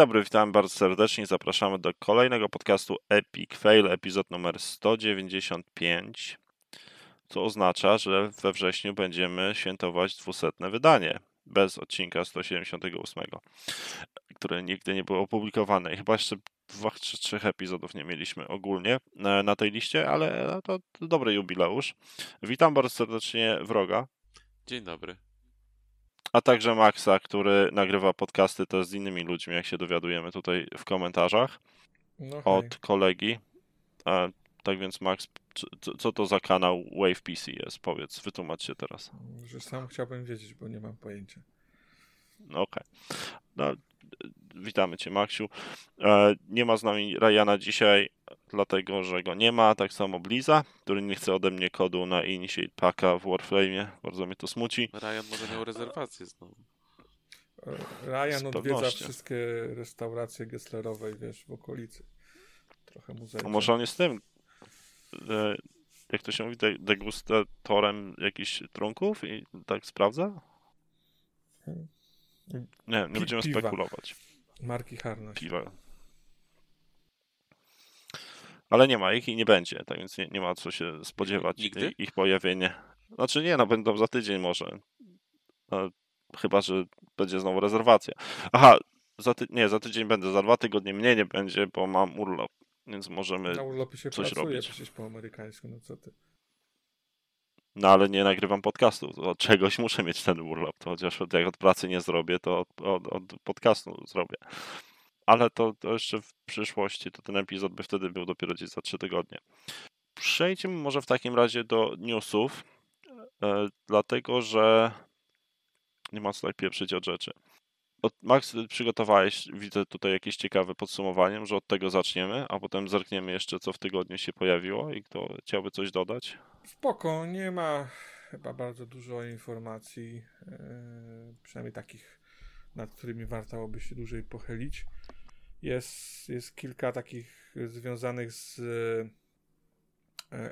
Dobry, witam bardzo serdecznie. Zapraszamy do kolejnego podcastu Epic Fail, epizod numer 195, co oznacza, że we wrześniu będziemy świętować 200 wydanie bez odcinka 178, które nigdy nie było opublikowane. I chyba jeszcze dwóch czy trzech epizodów nie mieliśmy ogólnie e, na tej liście, ale to dobry jubileusz. Witam bardzo serdecznie wroga. Dzień dobry a także Maxa, który nagrywa podcasty też z innymi ludźmi, jak się dowiadujemy tutaj w komentarzach no od kolegi. A, tak więc Max, co, co, to za kanał Wave PC jest? Powiedz, wytłumacz się teraz. Że sam chciałbym wiedzieć, bo nie mam pojęcia. Okej. Okay. No, witamy Cię, Maksiu. E, nie ma z nami Ryana dzisiaj, dlatego że go nie ma. Tak samo Bliza, który nie chce ode mnie kodu na Initiate Packa w Warframe. Bardzo mnie to smuci. Ryan może miał rezerwację znowu. Ryan odwiedza wszystkie restauracje Gesslerowej, wiesz, w okolicy. Trochę muzeum. A może on jest tym, jak to się mówi, degustatorem jakichś trunków i tak sprawdza? Hmm. Nie, nie będziemy piwa. spekulować. Marki Harnaś. Piwa. Ale nie ma ich i nie będzie, tak więc nie, nie ma co się spodziewać Nigdy? ich pojawienie. Znaczy nie, no będą za tydzień może. No, chyba, że będzie znowu rezerwacja. Aha, za ty... nie, za tydzień będę, za dwa tygodnie mnie nie będzie, bo mam urlop, więc możemy Na urlopie się coś pracuje robić. przecież po amerykańsku, no co ty. No ale nie nagrywam podcastu. Od czegoś muszę mieć ten urlop. To chociaż jak od pracy nie zrobię, to od, od, od podcastu zrobię. Ale to, to, jeszcze w przyszłości, to ten epizod by wtedy był dopiero gdzieś za trzy tygodnie. Przejdźmy może w takim razie do newsów, e, dlatego że nie ma co tak pieprzyć od rzeczy. Max, przygotowałeś, widzę tutaj jakieś ciekawe podsumowanie, że od tego zaczniemy, a potem zerkniemy jeszcze, co w tygodniu się pojawiło i kto chciałby coś dodać. Spoko, nie ma chyba bardzo dużo informacji, yy, przynajmniej takich, nad którymi warto się dłużej pochylić. Jest, jest kilka takich związanych z yy,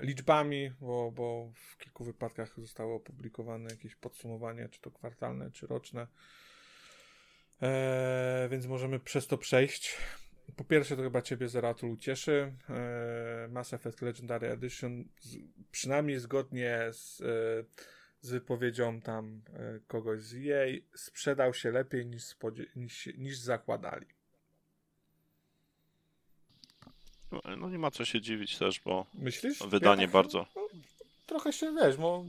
liczbami, bo, bo w kilku wypadkach zostało opublikowane jakieś podsumowanie, czy to kwartalne, czy roczne E, więc możemy przez to przejść. Po pierwsze, to chyba Ciebie Zeratul ucieszy. E, Mass Effect Legendary Edition, z, przynajmniej zgodnie z, e, z wypowiedzią tam e, kogoś z EA, sprzedał się lepiej niż, niż, niż zakładali. No nie ma co się dziwić też, bo Myślisz? wydanie ja tak, bardzo. No, trochę się wiesz, bo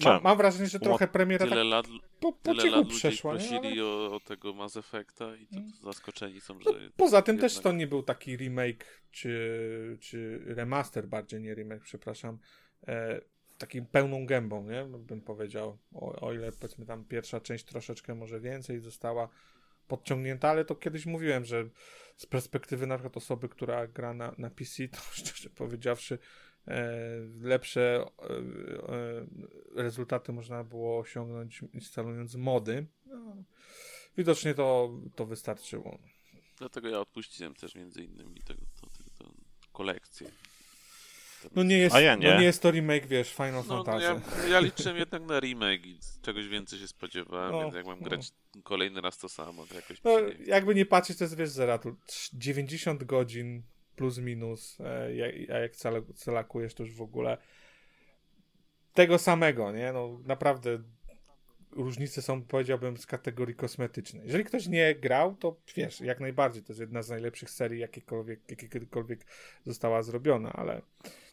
Ma, mam wrażenie, że trochę premiera tyle tak lat, po, po tyle lat przeszła. prosili ale... o, o, tego Mass Effecta i to, mm. zaskoczeni są, że... No, poza tym jednak... też to nie był taki remake, czy, czy remaster bardziej, nie remake, przepraszam, e, takim pełną gębą, nie? Bym powiedział. O, o ile powiedzmy tam pierwsza część troszeczkę może więcej została podciągnięta, ale to kiedyś mówiłem, że z perspektywy na przykład osoby, która gra na, na PC, to szczerze powiedziawszy, E, lepsze e, e, rezultaty można było osiągnąć instalując mody. No, widocznie to, to wystarczyło. Dlatego ja odpuściłem też między innymi to, kolekcję. No nie, jest, ja nie. no nie jest to remake, wiesz, Final no, Fantasy. No ja, ja liczyłem jednak na remake i czegoś więcej się spodziewałem, no, więc jak mam no. grać kolejny raz to samo, to jakoś... No, jakby nie patrzeć, to jest, wiesz, Zeratul, 90 godzin plus minus, e, a jak celakujesz to już w ogóle tego samego, nie? No naprawdę różnice są, powiedziałbym, z kategorii kosmetycznej. Jeżeli ktoś nie grał, to wiesz, jak najbardziej, to jest jedna z najlepszych serii, jakiekolwiek, jakiekolwiek została zrobiona, ale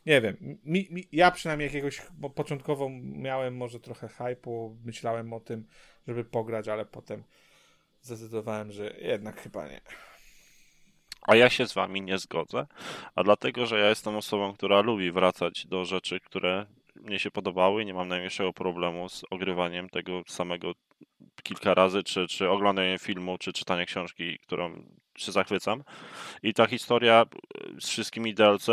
nie wiem, mi, mi, ja przynajmniej jakiegoś, bo początkowo miałem może trochę hype'u, myślałem o tym, żeby pograć, ale potem zdecydowałem, że jednak chyba nie. A ja się z wami nie zgodzę, a dlatego, że ja jestem osobą, która lubi wracać do rzeczy, które mnie się podobały i nie mam najmniejszego problemu z ogrywaniem tego samego kilka razy, czy, czy oglądaniem filmu, czy czytaniem książki, którą się zachwycam. I ta historia z wszystkimi DLC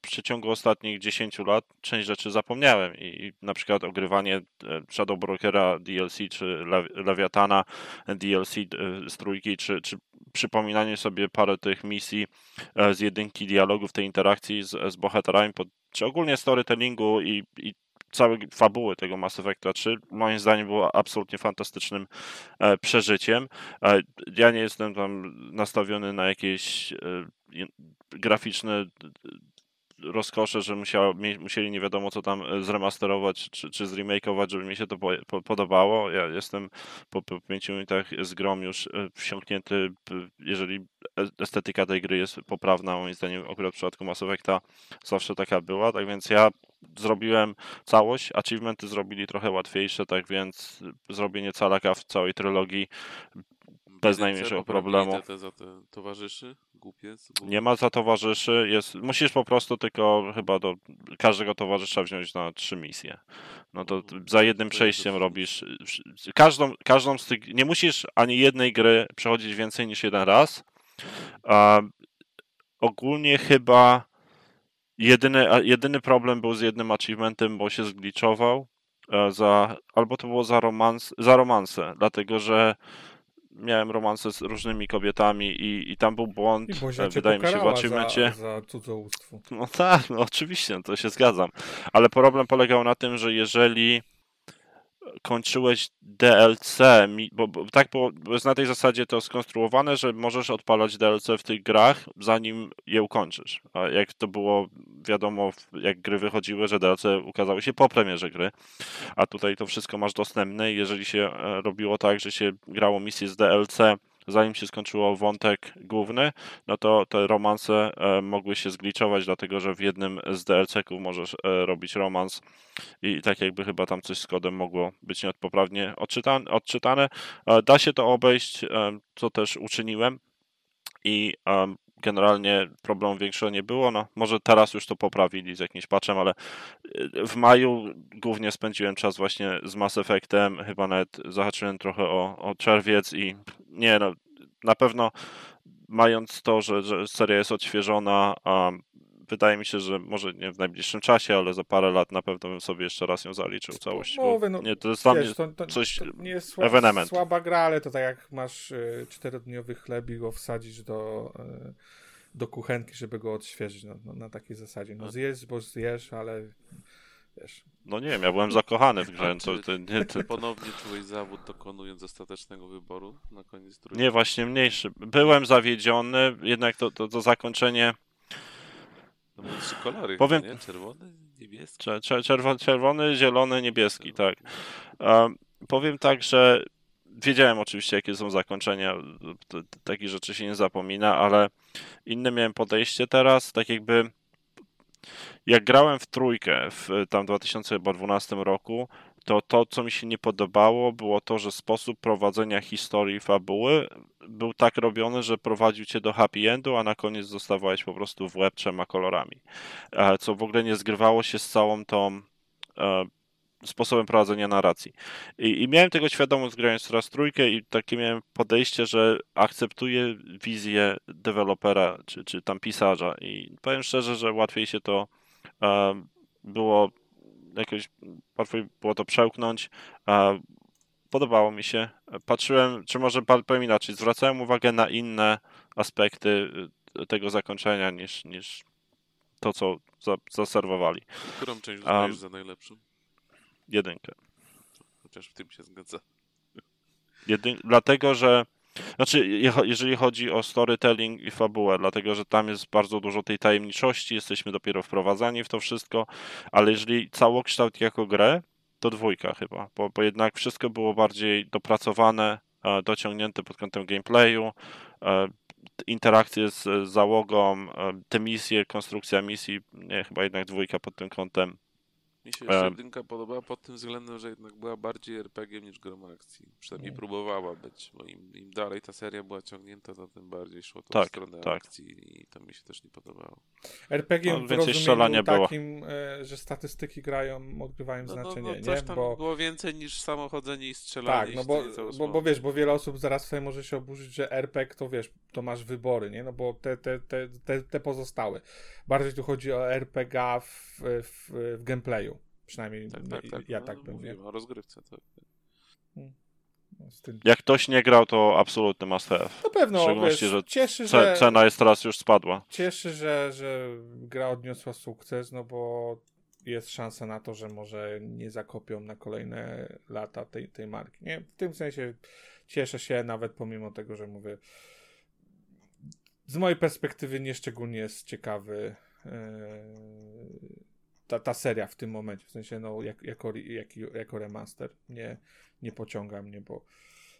przeciągu ostatnich 10 lat część rzeczy zapomniałem i na przykład ogrywanie e, Shadow Brokera DLC czy Lewiatana DLC e, z trójki, czy, czy przypominanie sobie parę tych misji e, z jedynki dialogów, tej interakcji z, z bohaterami, czy ogólnie storytellingu i, i całej fabuły tego Mass Effecta 3 moim zdaniem było absolutnie fantastycznym e, przeżyciem. E, ja nie jestem tam nastawiony na jakieś e, graficzne rozkosze, że musieli nie wiadomo co tam e, zremasterować czy, czy zremakeować, żeby mi się to po, po, podobało. Ja jestem po, po minutach z grom już e, wsiąknięty, jeżeli estetyka tej gry jest poprawna, moim zdaniem akurat w przypadku Mass Effecta zawsze taka była, tak więc ja zrobiłem całość, achievementy zrobili trochę łatwiejsze, tak więc zrobienie calaka w całej trylogii bez najmniejszego problemu. Te, za te towarzyszy? Głupiec? Nie ma za towarzyszy. Jest, musisz po prostu tylko chyba do każdego towarzysza wziąć na trzy misje. No to za jednym przejściem robisz każdą, każdą z tych. Nie musisz ani jednej gry przechodzić więcej niż jeden raz. A, ogólnie chyba jedyny, jedyny problem był z jednym achievementem, bo się zgliczował. E, za, albo to było za, romans, za romanse, dlatego że miałem romanse z różnymi kobietami i, i tam był błąd, I e, wydaje mi się, w achievemencie. Za, za cudzołóstwo. No tak, no oczywiście, to się zgadzam. Ale problem polegał na tym, że jeżeli kończyłeś DLC, bo, bo tak było, bo jest na tej zasadzie to skonstruowane, że możesz odpalać DLC w tych grach, zanim je ukończysz. A jak to było wiadomo, jak gry wychodziły, że DLC ukazały się po premierze gry, a tutaj to wszystko masz dostępne i jeżeli się e, robiło tak, że się grało misję z DLC zanim się skończyło wątek główny, no to te romanse e, mogły się zgliczować, dlatego że w jednym z DLC-ków możesz e, robić romans i tak jakby chyba tam coś z kodem mogło być nieodpoprawnie odczytane. E, da się to obejść, co też uczyniłem i generalnie problemu większego nie było. No, może teraz już to poprawili z jakimś patchem, ale w maju głównie spędziłem czas właśnie z Mass Effectem, chyba nawet zahaczyłem trochę o, o czerwiec i nie no, na pewno mając to, że, że seria jest odświeżona, a wydaje mi się, że może nie w najbliższym czasie, ale za parę lat na pewno bym sobie jeszcze raz ją zaliczył całość. Mówię, no, nie, to jest wiesz, to, to, coś to nie jest słaba, ewenement. słaba gra, ale to tak jak masz y, czterodniowy chleb i go wsadzić do, y, do kuchenki, żeby go odświeżyć no, no, na takiej zasadzie. No zjesz, bo zjesz, ale wiesz. No nie wiem, ja byłem zakochany w grze. To, to, nie, to... Ponownie czułeś zawód dokonując ostatecznego wyboru na koniec drugiego? Nie, właśnie mniejszy. Byłem zawiedziony, jednak to, to, to zakończenie... No były trzy kolory, Powiem... nie? Czerwony, niebieski? Czerwony, czerwony, zielony, niebieski, tak. Um, powiem tak, że wiedziałem oczywiście, jakie są zakończenia, takich rzeczy się nie zapomina, ale inne miałem podejście teraz, tak jakby jak grałem w trójkę w tam 2012 roku, to to, co mi się nie podobało, było to, że sposób prowadzenia historii fabuły był tak robiony, że prowadził cię do happy endu, a na koniec zostawałeś po prostu w łeb trzema kolorami. E, co w ogóle nie zgrywało się z całą tą e, sposobem prowadzenia narracji. I, I, miałem tego świadomość grając teraz trójkę i takie miałem podejście, że akceptuję wizję dewelopera czy, czy tam pisarza i powiem szczerze, że łatwiej się to e, było jakoś, łatwiej było to przełknąć. Podobało mi się. Patrzyłem, czy może powiem inaczej, zwracałem uwagę na inne aspekty e, tego zakończenia niż, niż to, co za, zaserwowali. Którą część uznajesz um, za najlepszą? jedynkę. Chociaż w tym się zgadza. Jedyn... Dlatego, że znaczy, jeżeli chodzi o storytelling i fabułę, dlatego że tam jest bardzo dużo tej tajemniczości, jesteśmy dopiero wprowadzani w to wszystko, ale jeżeli całokształt jako grę, to dwójka chyba, bo, bo jednak wszystko było bardziej dopracowane, e, dociągnięte pod kątem gameplayu, e, interakcje z załogą, e, te misje, konstrukcja misji, nie, chyba jednak dwójka pod tym kątem mi się jeszcze jedynka podobała pod tym względem, że jednak była bardziej RPG niż grom akcji. Przynajmniej mm. próbowała być, bo im, im, dalej ta seria była ciągnięta, to tym bardziej szło to tak, w stronę tak. akcji i to mi się też nie podobało. RPG no, w rozumieniu takim, było. że statystyki grają, odgrywają no, znaczenie, no, no, coś nie? tam bo... było więcej niż samochodzenie i strzelanie. Tak, no bo, bo, bo, wiesz, bo wiele osób zaraz sobie może się oburzyć, że RPG to wiesz, to masz wybory, nie? No bo te, te, te, te, te pozostałe. Bardziej tu chodzi o RPG w, w, w gameplayu. Przynajmniej tak, tak, tak. ja no, tak bym mówił. o rozgrywce, tak. Hmm. No, Jak ktoś nie grał, to absolutny must have. Na pewno, szczególności, wiesz, że, cieszy, że cena jest teraz już spadła. Cieszy, że, że gra odniosła sukces, no bo jest szansa na to, że może nie zakopią na kolejne lata tej, tej marki. Nie? W tym sensie cieszę się, nawet pomimo tego, że mówię, z mojej perspektywy nieszczególnie jest ciekawy yy, ta, ta seria w tym momencie, w sensie no, jak, jako, jak, jako remaster. Nie, nie pociąga mnie, bo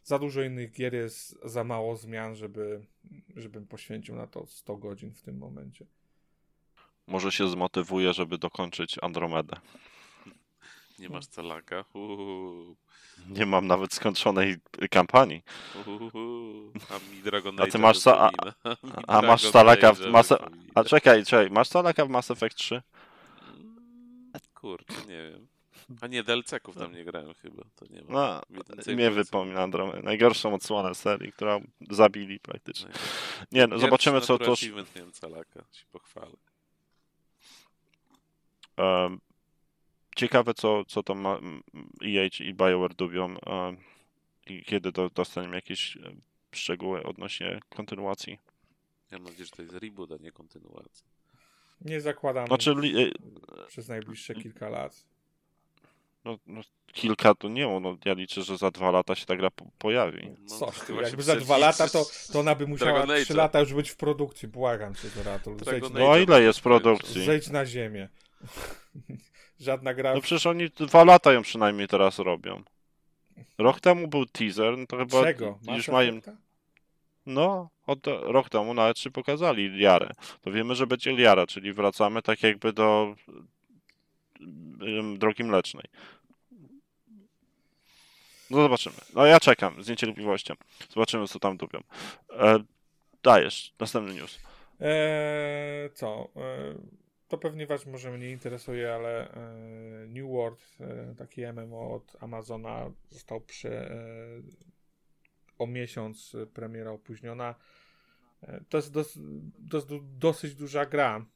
za dużo innych gier jest, za mało zmian, żeby, żebym poświęcił na to 100 godzin w tym momencie. Może się zmotywuje, żeby dokończyć Andromedę. Nie masz celaka? Uuu. Nie mam nawet skończonej kampanii. Uuu. A mi Dragon A ty masz sa- a, a masz Stalaka w Mass A czekaj, czekaj, masz Stalaka w Mass Effect 3? Mm, kurczę, nie wiem. A nie, DLC-ków tam nie grałem chyba, to nie ma. No, mnie wypomina Andromeda. Najgorszą odsłonę serii, która zabili praktycznie. Nie, no, zobaczymy co to... miałem Calaka, się pochwalę. Um, ciekawe co, co tam EA i BioWare dubią um, i kiedy do, dostaniemy jakieś szczegóły odnośnie kontynuacji. Ja mam nadzieję, że to jest reboot, a nie kontynuacja. Nie zakładam znaczy, li... przez najbliższe kilka lat. No, no, kilka to nie, no ja liczę, że za dwa lata się ta gra po pojawi. No, Coś, jakby za dwa lata, to, to ona by musiała trzy lata już być w produkcji. Błagam cię, Doratul. No a ile jest produkcji? Zejdź na ziemię. Żadna gra... No przecież oni dwa lata ją przynajmniej teraz robią. Rok temu był teaser, no to chyba Czego? już mają... No, od rok temu nawet czy pokazali Liarę. To wiemy, że będzie Liara, czyli wracamy tak jakby do drogi mlecznej. No zobaczymy. No ja czekam z niecierpliwością. Zobaczymy, co tam dubią. E, dajesz, następny news. Eee, co? Eee, to pewnie was może mnie interesuje, ale e, New World, e, taki MMO od Amazona, został przy, e, o miesiąc premiera opóźniona. E, to jest dos, dos, dosyć duża gra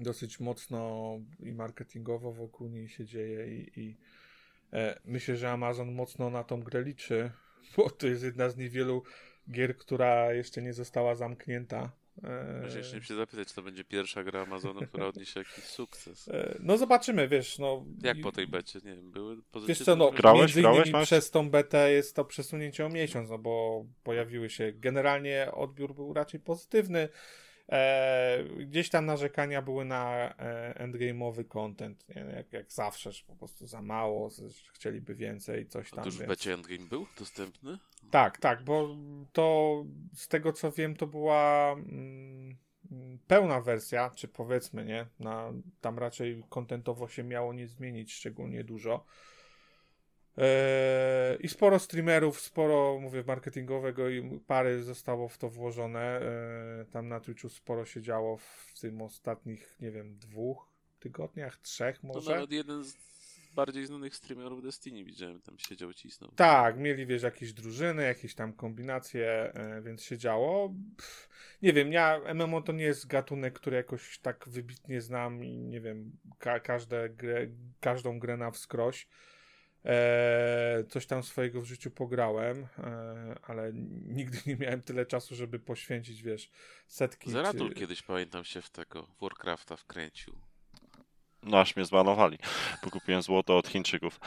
dosyć mocno i marketingowo wokół niej się dzieje i, i e, myślę, że Amazon mocno na tą grę liczy, bo to jest jedna z niewielu gier, która jeszcze nie została zamknięta. Eee... Chciałem się zapytać, czy to będzie pierwsza gra Amazonu, która odniesie jakiś sukces. E, no zobaczymy, wiesz, no... Jak po tej becie, nie wiem, były pozytywne... Wiesz co, no, grałeś, między grałeś, innymi masz? przez tą betę jest to przesunięcie o miesiąc, no bo pojawiły się, generalnie odbiór był raczej pozytywny, E, gdzieś tam narzekania były na e, endgame'owy content, nie? Jak, jak zawsze, że po prostu za mało, że chcieliby więcej, coś tam. A to już w becie endgame był dostępny? Tak, tak, bo to z tego co wiem, to była mm, pełna wersja, czy powiedzmy, nie? Na, tam raczej kontentowo się miało nie zmienić szczególnie dużo. Eee, I sporo streamerów, sporo, mówię, marketingowego i pary zostało w to włożone. Eee, tam na Twitchu sporo się działo w tym ostatnich, nie wiem, dwóch tygodniach, trzech może. To nawet jeden z bardziej znanych streamerów Destiny widziałem, tam siedział, cisnął. Tak, mieli, wiesz, jakieś drużyny, jakieś tam kombinacje, e, więc się działo. Pff, nie wiem, ja, MMO to nie jest gatunek, który jakoś tak wybitnie znam i nie wiem, ka każde grę, każdą grę na wskroś. E, coś tam swojego w życiu pograłem, e, ale nigdy nie miałem tyle czasu, żeby poświęcić, wiesz, setki. Zeratul czy... kiedyś pamiętam się w tego Warcrafta wkręcił. No aż mnie zbanowali, bo kupiłem złoto od Chińczyków.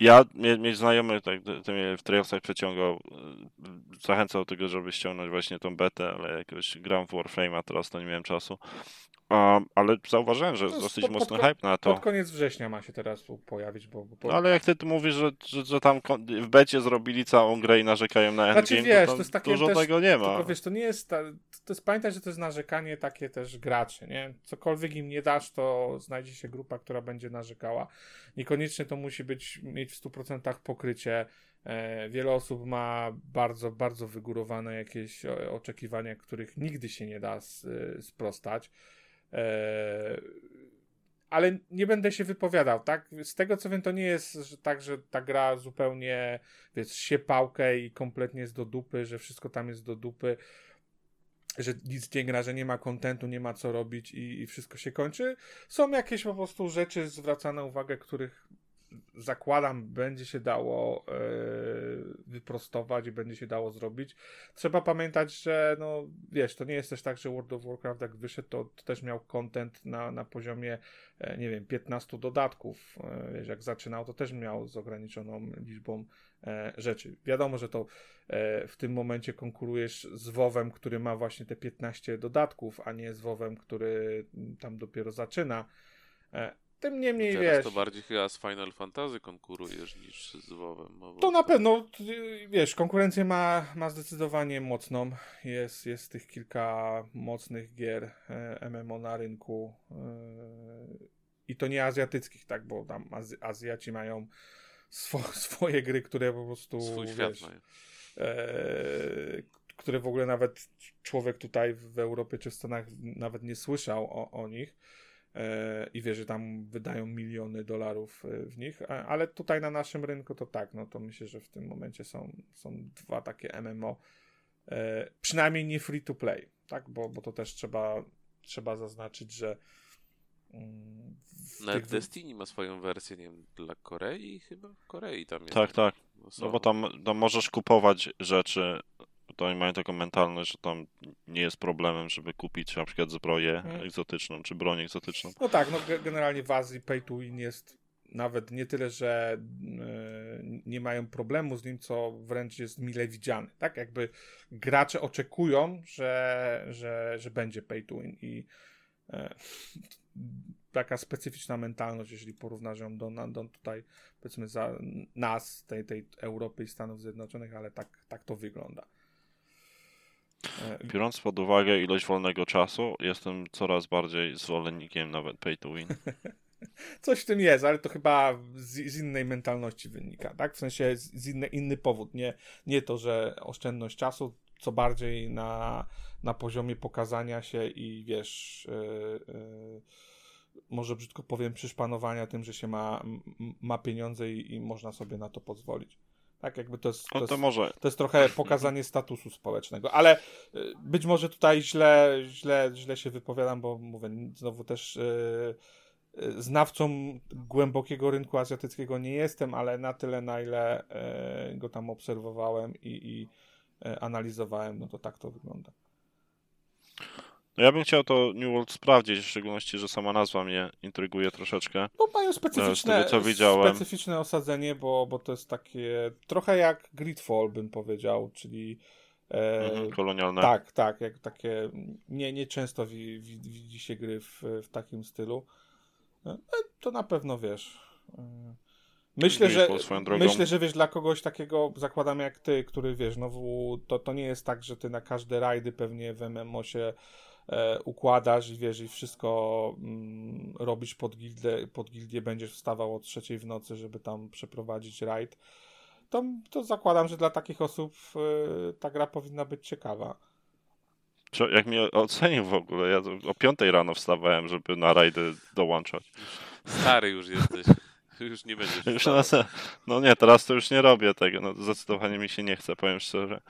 Ja, mnie znajomy tak, to mnie w Trailsach przeciągał, e, zachęcał do tego, żeby ściągnąć właśnie tą betę, ale jakoś gram w Warframe'a, teraz to nie miałem czasu. Um, ale zauważyłem, że jest dosyć pod, mocny pod, hype na to. Pod koniec września ma się teraz pojawić. Bo, bo... No, ale jak ty tu mówisz, że, że, że, tam w becie zrobili całą grę i narzekają na endgame, znaczy, wiesz, to, to jest takie dużo też, tego nie ma. Tylko wiesz, to nie jest, ta, to jest, pamiętaj, że to jest narzekanie takie też graczy, nie? Cokolwiek im nie dasz, to znajdzie się grupa, która będzie narzekała. Niekoniecznie to musi być, mieć w 100% pokrycie. E, wiele osób ma bardzo, bardzo wygórowane jakieś oczekiwania, których nigdy się nie da sprostać. E, ale nie będę się wypowiadał, tak? Z tego co wiem, to nie jest tak, że ta gra zupełnie, wiesz, się pałkę i kompletnie jest do dupy, że wszystko tam jest do dupy, że nic nie gra, że nie ma kontentu, nie ma co robić i, i wszystko się kończy. Są jakieś po prostu rzeczy zwracane uwagę, których zakładam, będzie się dało e, wyprostować i będzie się dało zrobić. Trzeba pamiętać, że no wiesz, to nie jest też tak, że World of Warcraft jak wyszedł, to, to też miał content na, na poziomie, e, nie wiem, 15 dodatków. E, wiesz, jak zaczynał, to też miał z ograniczoną liczbą rzeczy. Wiadomo, że to w tym momencie konkurujesz z WoWem, który ma właśnie te 15 dodatków, a nie z WoWem, który tam dopiero zaczyna. Tym niemniej Teraz wiesz. to bardziej chyba z Final Fantasy konkurujesz niż z WoWem. No to na pewno, wiesz, konkurencję ma, ma zdecydowanie mocną. Jest, jest tych kilka mocnych gier e, MMO na rynku. E, I to nie azjatyckich, tak, bo tam Azj Azjaci mają swo swoje gry, które po prostu. Swój wiesz, świat e, które w ogóle nawet człowiek tutaj w Europie czy w Stanach nawet nie słyszał o, o nich. E, i wie, że tam wydają miliony dolarów e, w nich, ale tutaj na naszym rynku to tak, no to myślę, że w tym momencie są, są dwa takie MMO, e, przynajmniej nie free to play, tak, bo, bo to też trzeba, trzeba zaznaczyć, że mm, Nawet tych... Destiny ma swoją wersję, nie wiem, dla Korei chyba? Korei tam jest. Tak, tak. No bo tam, tam możesz kupować rzeczy to oni mają taką mentalność, że tam nie jest problemem, żeby kupić na przykład zbroję hmm. egzotyczną, czy broń egzotyczną. No tak, no generalnie w Azji pay to win jest nawet nie tyle, że yy, nie mają problemu z nim, co wręcz jest mile widziany. Tak jakby gracze oczekują, że, że, że będzie pay to win i yy, taka specyficzna mentalność, jeżeli porównasz ją do, do tutaj, powiedzmy, za nas, tej, tej Europy i Stanów Zjednoczonych, ale tak, tak to wygląda. E, Biorąc pod uwagę ilość wolnego czasu, jestem coraz bardziej zwolennikiem nawet pay to win. Coś w tym jest, ale to chyba z, z innej mentalności wynika, tak? W sensie z, z inny, inny powód. Nie, nie to, że oszczędność czasu, co bardziej na, na poziomie pokazania się i wiesz, yy, yy, może brzydko powiem, przyszpanowania tym, że się ma, ma pieniądze i, i można sobie na to pozwolić. Tak, jakby to jest, to, to, może. To jest trochę pokazanie statusu społecznego, ale y, być może tutaj źle, źle, źle się wypowiadam, bo mówię, znowu też yy, znawcą głębokiego rynku azjatyckiego nie jestem, ale na tyle, na ile yy, go tam obserwowałem i, i yy, analizowałem, no to tak to wygląda. No ja bym chciał to New World sprawdzić, w szczególności, że sama nazwa mnie intryguje troszeczkę. No mają specyficzne, tego, co widziałem. specyficzne osadzenie, bo, bo to jest takie trochę jak Gridfall bym powiedział, czyli e, mhm, kolonialne. Tak, tak, jak takie nie, nie często wi, wi, widzi się gry w, w takim stylu. E, e to na pewno wiesz. E, myślę, że, myślę, że wiesz, dla kogoś takiego zakładam jak ty, który wiesz, no to, to nie jest tak, że ty na każde rajdy pewnie w MMO się układasz i wiesz, i wszystko mm, robisz pod gildię, pod gildię, będziesz wstawał o trzeciej w nocy, żeby tam przeprowadzić rajd, to, to zakładam, że dla takich osób e, ta gra powinna być ciekawa. Jak mnie ocenił w ogóle, ja o piątej rano wstawałem, żeby na rajdy dołączać. Stary już jesteś. Już nie będziesz. Już nas, no nie, teraz to już nie robię tego. No, zdecydowanie mi się nie chce, powiem szczerze.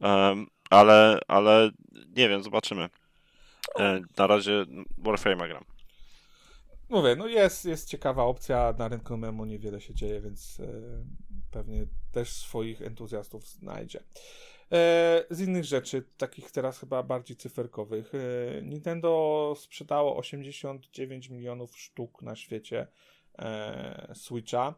Um, ale, ale nie wiem, zobaczymy. E, na razie Warframe'a gram. Mówię, no jest, jest ciekawa opcja, na rynku memu niewiele się dzieje, więc e, pewnie też swoich entuzjastów znajdzie. E, z innych rzeczy, takich teraz chyba bardziej cyferkowych, Nintendo sprzedało 89 milionów sztuk na świecie Switcha.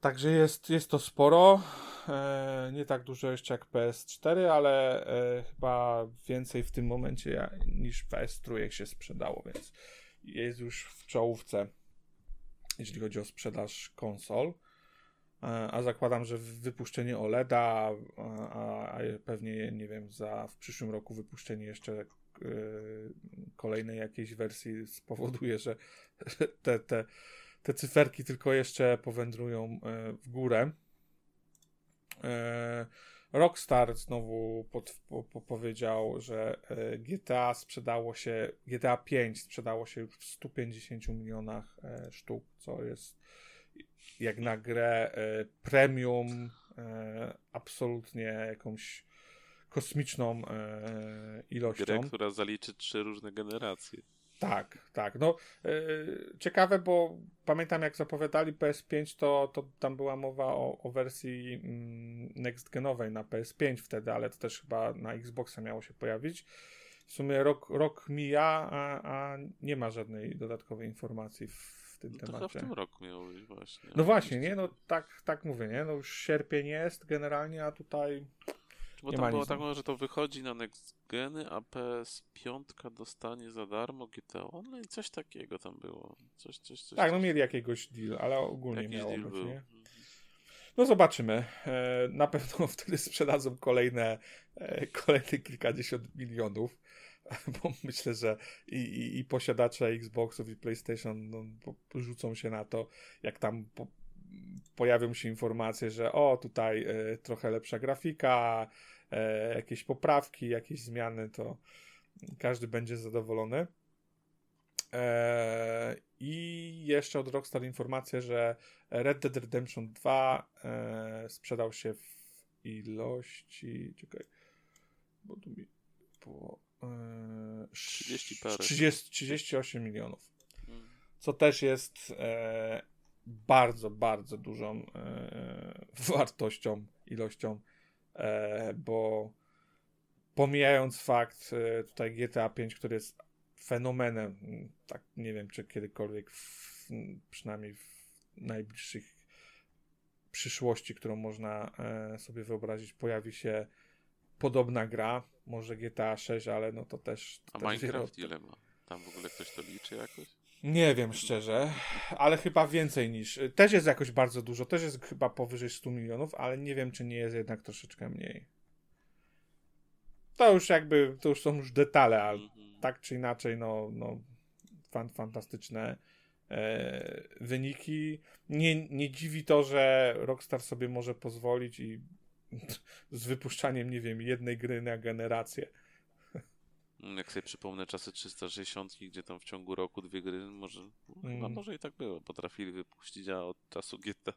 Także jest, jest to sporo. E, nie tak dużo jeszcze jak PS4, ale e, chyba więcej w tym momencie niż PS3 się sprzedało, więc jest już w czołówce, jeśli chodzi o sprzedaż konsol. E, a zakładam, że wypuszczenie OLEDa, a, a pewnie, nie wiem, za w przyszłym roku wypuszczenie jeszcze kolejnej jakiejś wersji spowoduje, że te, te te cyferki tylko jeszcze powędrują e, w górę. E, Rockstar znowu pod, po, po powiedział, że e, GTA sprzedało się, GTA 5 sprzedało się już w 150 milionach sztuk, co jest jak na grę premium, absolutnie jakąś kosmiczną ilością. Grę, która zaliczy trzy różne generacje. Tak, tak. No, yy, ciekawe, bo pamiętam jak zapowiadali PS5, to, to tam była mowa o, o wersji mm, next genowej na PS5 wtedy, ale to też chyba na Xboxa miało się pojawić. W sumie rok, rok mija, a, a nie ma żadnej dodatkowej informacji w tym no temacie. To w tym roku miało być właśnie. No właśnie, nie? No tak, tak mówię, nie? No już sierpień jest generalnie, a tutaj bo nie tam było tak, że to wychodzi na next geny, a PS5 dostanie za darmo GTA Online, coś takiego tam było. Coś, coś, coś, tak, no mieli jakiegoś deal, ale ogólnie Jakiś miało być, nie? No zobaczymy. E, na pewno wtedy sprzedadzą kolejne, e, kolejne kilkadziesiąt milionów, bo myślę, że i, i, i posiadacze Xboxów i PlayStation no, rzucą się na to, jak tam po, pojawią się informacje, że o, tutaj e, trochę lepsza grafika, e, jakieś poprawki, jakieś zmiany, to każdy będzie zadowolony. E, I jeszcze od Rockstar informacja, że Red Dead Redemption 2 e, sprzedał się w ilości. Czekaj, bo tu mi było. E, 30 parę. 30, 38 milionów. Hmm. Co też jest e, bardzo, bardzo dużą e, wartością, ilością, e, bo pomijając fakt e, tutaj GTA 5, który jest fenomenem, tak nie wiem, czy kiedykolwiek, w, przynajmniej w najbliższych przyszłości, którą można e, sobie wyobrazić, pojawi się podobna gra, może GTA 6, ale no to też... A też Minecraft ile ma? Tam w ogóle ktoś to liczy jakoś? Nie wiem szczerze, ale chyba więcej niż. Też jest jakoś bardzo dużo, też jest chyba powyżej 100 milionów, ale nie wiem, czy nie jest jednak troszeczkę mniej. To już jakby, to już są już detale, ale mhm. tak czy inaczej, no, no fan, fantastyczne e, wyniki. Nie, nie dziwi to, że Rockstar sobie może pozwolić i z wypuszczaniem, nie wiem, jednej gry na generację jak sobie przypomnę czasy 360, gdzie tam w ciągu roku dwie gry, może, no, mm. może i tak było, potrafili wypuścić, a od czasu GTA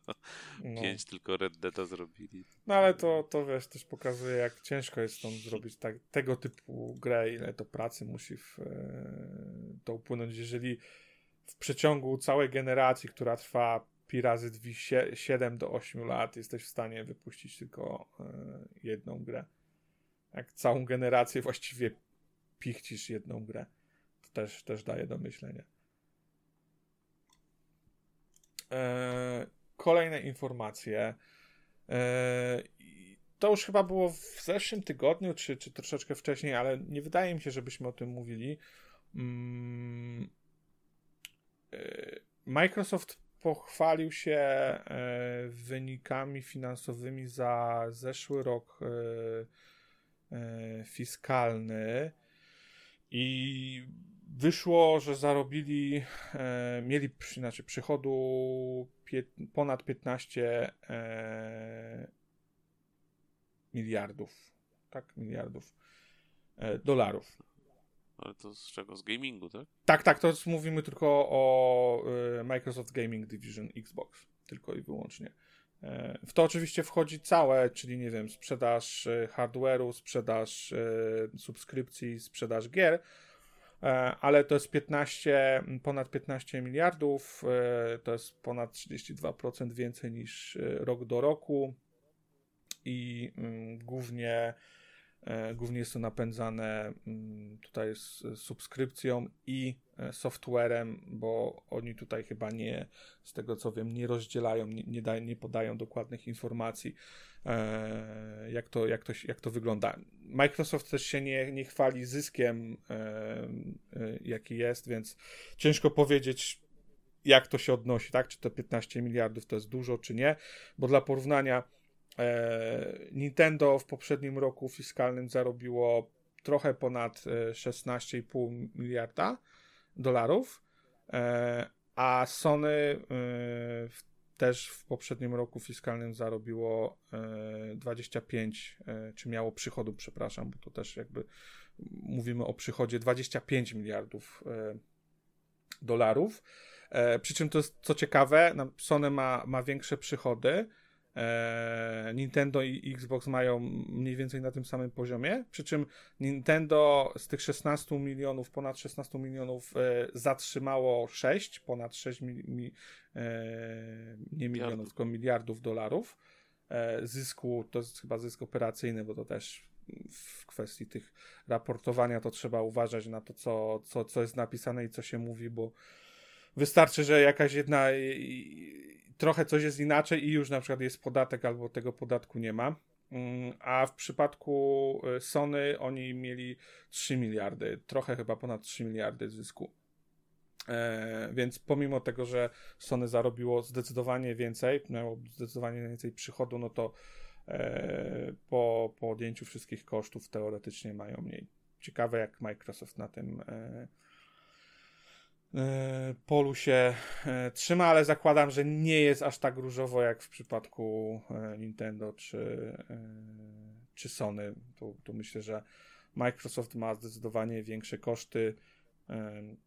no. 5 tylko Red Dead zrobili. No ale to, to wiesz, też pokazuje, jak ciężko jest stąd zrobić tak, tego typu grę, ile to pracy musi w e, to upłynąć, jeżeli w przeciągu całej generacji, która trwa pi razy 7 do 8 lat, jesteś w stanie wypuścić tylko e, jedną grę. Jak całą generację właściwie pichcisz jedną grę. To też, też daje do myślenia. Eee, kolejne informacje. Eee, to już chyba było w zeszłym tygodniu, czy, czy troszeczkę wcześniej, ale nie wydaje mi się, żebyśmy o tym mówili. Mm, eee, Microsoft pochwalił się e, wynikami finansowymi za zeszły rok e, e, fiskalny. I wyszło, że zarobili, e, mieli znaczy przychodu pie, ponad 15 e, miliardów, tak, miliardów e, dolarów. Ale to z czego? Z gamingu, tak? Tak, tak, to mówimy tylko o e, Microsoft Gaming Division Xbox, tylko i wyłącznie. E, w to oczywiście wchodzi całe, czyli nie wiem, sprzedaż e, hardware'u, sprzedaż e, subskrypcji, sprzedaż gier, ale to jest 15, ponad 15 miliardów, to jest ponad 32% więcej niż rok do roku. I mm, głównie głównie jest to napędzane mm, tutaj z subskrypcją i e, softwarem, bo oni tutaj chyba nie, z tego co wiem, nie rozdzielają, nie, nie, dają, nie podają dokładnych informacji, e, jak to, jak to, jak to wygląda. Microsoft też się nie, nie chwali zyskiem, jaki jest, więc ciężko powiedzieć, jak to się odnosi, tak? Czy to 15 miliardów to jest dużo, czy nie, bo dla porównania E, Nintendo w poprzednim roku fiskalnym zarobiło trochę ponad 16,5 e, miliarda dolarów, e, a Sony też w poprzednim roku fiskalnym zarobiło 25, czy miało przychodu, przepraszam, bo to też jakby mówimy o przychodzie 25 miliardów dolarów. Przy czym to jest co ciekawe, Sony ma, ma większe przychody, e, Nintendo i Xbox mają mniej więcej na tym samym poziomie, przy czym Nintendo z tych 16 milionów, ponad 16 milionów e, zatrzymało 6, ponad 6 mi, mi, e, nie milionów, tylko miliardów dolarów. E, zysku, to jest chyba zysk operacyjny, bo to też w kwestii tych raportowania to trzeba uważać na to, co, co, co jest napisane i co się mówi, bo wystarczy, że jakaś jedna trochę coś jest inaczej i już na przykład jest podatek albo tego podatku nie ma. Mm, a w przypadku y, Sony oni mieli 3 miliardy, trochę chyba ponad 3 miliardy zysku. E, więc pomimo tego, że Sony zarobiło zdecydowanie więcej, miało zdecydowanie więcej przychodu, no to e, po, po odjęciu wszystkich kosztów teoretycznie mają mniej. Ciekawe, jak Microsoft na tym e, polu się e, trzyma, ale zakładam, że nie jest aż tak różowo jak w przypadku e, Nintendo czy, czy Sony. Tu, tu myślę, że Microsoft ma zdecydowanie większe koszty,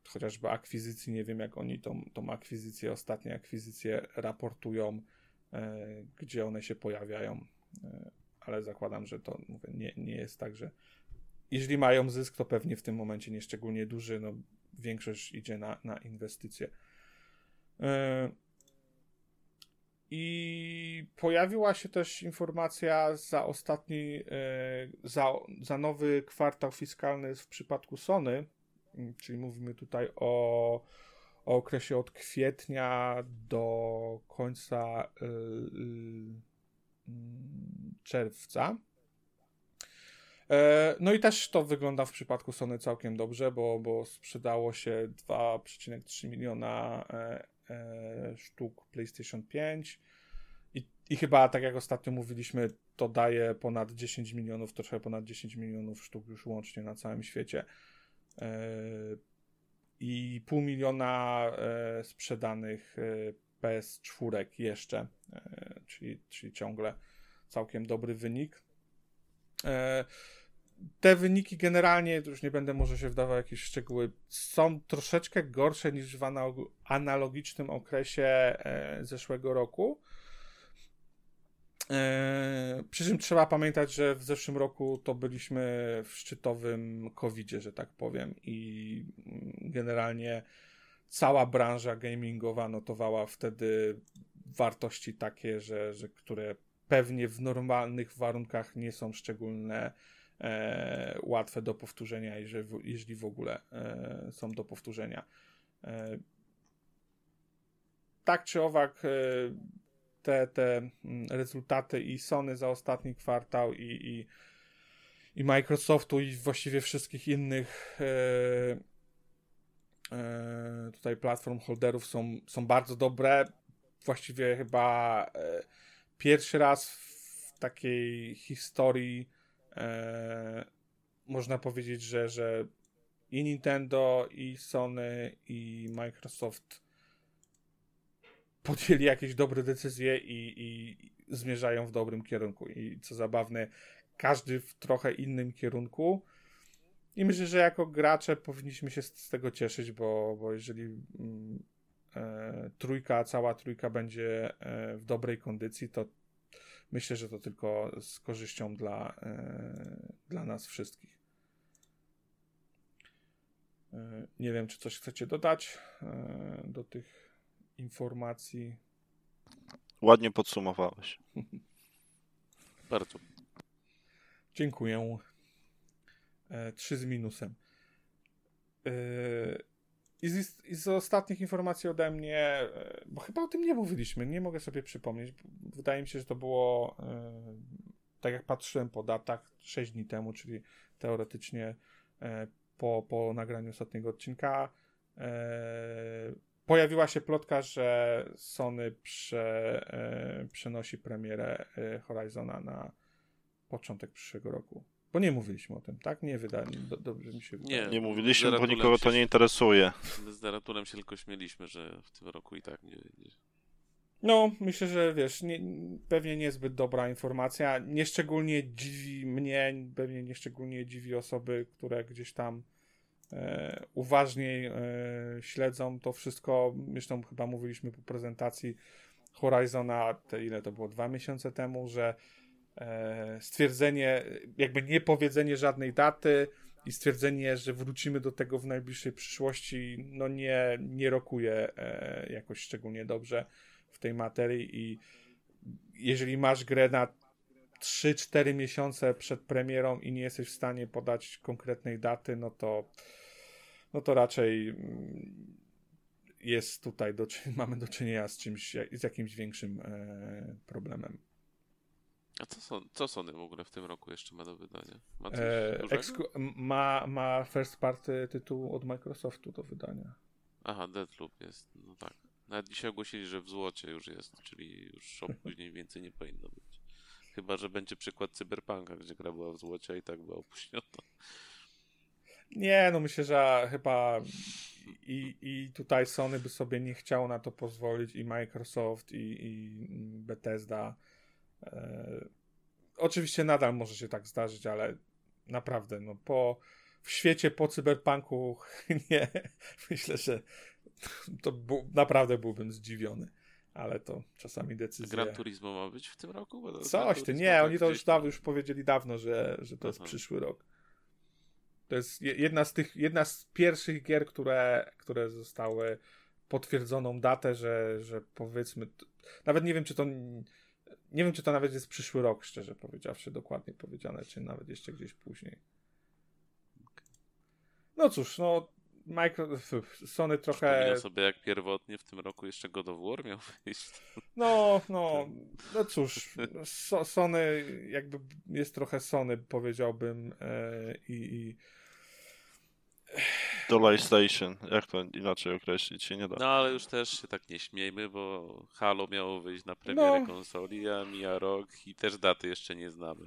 chociażby akwizycji. Nie wiem, jak oni tą, tą akwizycję, ostatnie akwizycje raportują, gdzie one się pojawiają, ale zakładam, że to mówię, nie, nie jest tak, że jeżeli mają zysk, to pewnie w tym momencie nie szczególnie duży. No, większość idzie na, na inwestycje. E, I pojawiła się też informacja za ostatni, e, za, za nowy kwartał fiskalny w przypadku Sony, czyli mówimy tutaj o, o okresie od kwietnia do końca e, czerwca. E, no i też to wygląda w przypadku Sony całkiem dobrze, bo, bo sprzedało się 2,3 miliona e, e, sztuk PlayStation 5 i, i chyba, tak jak ostatnio mówiliśmy, to daje ponad 10 milionów, trochę ponad 10 milionów sztuk już łącznie na całym świecie. I pół miliona sprzedanych PS4 jeszcze, czyli, czyli ciągle całkiem dobry wynik. E, te wyniki generalnie, już nie będę może się wdawał jakieś szczegóły, są troszeczkę gorsze niż w analogicznym okresie e, zeszłego roku. E, przy czym trzeba pamiętać, że w zeszłym roku to byliśmy w szczytowym COVID-zie, że tak powiem, i mm, generalnie cała branża gamingowa notowała wtedy wartości takie, że, że które pewnie w normalnych warunkach nie są szczególnie e, łatwe do powtórzenia, jeżeli, jeśli w ogóle e, są do powtórzenia. E, tak czy owak, e, te, te mm, rezultaty i Sony za ostatni kwartał i, i, i Microsoftu i właściwie wszystkich innych e, e, tutaj platform holderów są, są bardzo dobre. Właściwie chyba pierwszy raz w takiej historii e, można powiedzieć, że, że i Nintendo, i Sony, i Microsoft podjęli jakieś dobre decyzje i, i zmierzają w dobrym kierunku. I co zabawne, każdy w trochę innym kierunku. I myślę, że jako gracze powinniśmy się z, tego cieszyć, bo, bo jeżeli mm, trójka, cała trójka będzie e, w dobrej kondycji, to myślę, że to tylko z korzyścią dla, e, dla nas wszystkich. E, nie wiem, czy coś chcecie dodać e, do tych informacji. Ładnie podsumowałeś. Bardzo. Dziękuję. Trzy z minusem. I z, I z, ostatnich informacji ode mnie, e, bo chyba o tym nie mówiliśmy, nie mogę sobie przypomnieć. Wydaje mi się, że to było, e, tak jak patrzyłem po datach, 6 dni temu, czyli teoretycznie e, po, po nagraniu ostatniego odcinka. Pojawiła się plotka, że Sony prze, przenosi premierę Horizona na początek przyszłego roku. Bo nie mówiliśmy o tym, tak? Nie wydaje do, dobrze mi się wydaje. Nie, nie mówiliśmy, bo nikogo to nie interesuje. Z Daraturem się tylko śmieliśmy, że w tym roku i tak nie... nie... No, myślę, że wiesz, nie, pewnie niezbyt dobra informacja. Nieszczególnie dziwi mnie, pewnie nieszczególnie dziwi osoby, które gdzieś tam e, uważniej e, śledzą to wszystko. Zresztą chyba mówiliśmy po prezentacji Horizona, te ile to było, dwa miesiące temu, że stwierdzenie, jakby nie powiedzenie żadnej daty i stwierdzenie, że wrócimy do tego w najbliższej przyszłości, no nie, nie rokuje e, jakoś szczególnie dobrze w tej materii i jeżeli masz grę na 3-4 miesiące przed premierą i nie jesteś w stanie podać konkretnej daty, no to no to raczej mm, jest tutaj, do, mamy do czynienia z czymś, z jakimś większym e, problemem. A co, son, co Sony w ogóle w tym roku jeszcze ma do wydania? Ma, e, ma, ma first party tytuł od Microsoftu do wydania. Aha, Deadloop jest, no tak. Nawet dzisiaj ogłosili, że w złocie już jest, czyli już opóźnień więcej nie powinno być. Chyba, że będzie przykład Cyberpunka, gdzie gra była w złocie i tak była opóźniona. Nie, no myślę, że chyba i, i tutaj Sony by sobie nie chciało na to pozwolić i Microsoft i, i Bethesda. E, oczywiście nadal może się tak zdarzyć, ale naprawdę, no po w świecie po cyberpunku nie, myślę, że to naprawdę byłbym zdziwiony. Ale to czasami decyzja. Gran Turismo ma być w tym roku? Coś ty, nie, tak oni to już, dawno, już powiedzieli dawno, że, że to Aha. jest przyszły rok. To jest jedna z tych, jedna z pierwszych gier, które, które zostały potwierdzoną datę, że, że powiedzmy, nawet nie wiem, czy to nie wiem, czy to nawet jest przyszły rok, szczerze powiedziawszy, dokładnie powiedziane, czy nawet jeszcze gdzieś później. No cóż, no Micro, Sony trochę... Przypomina sobie, jak pierwotnie w tym roku jeszcze God of War miał wyjść. No, no, no cóż, so, Sony jakby jest trochę Sony, powiedziałbym e, i, i... Do PlayStation, jak to inaczej określić się nie da. No ale już też się tak nie śmiejmy, bo Halo miało wyjść na premierę no. konsoli, a mija rok i też daty jeszcze nie znamy.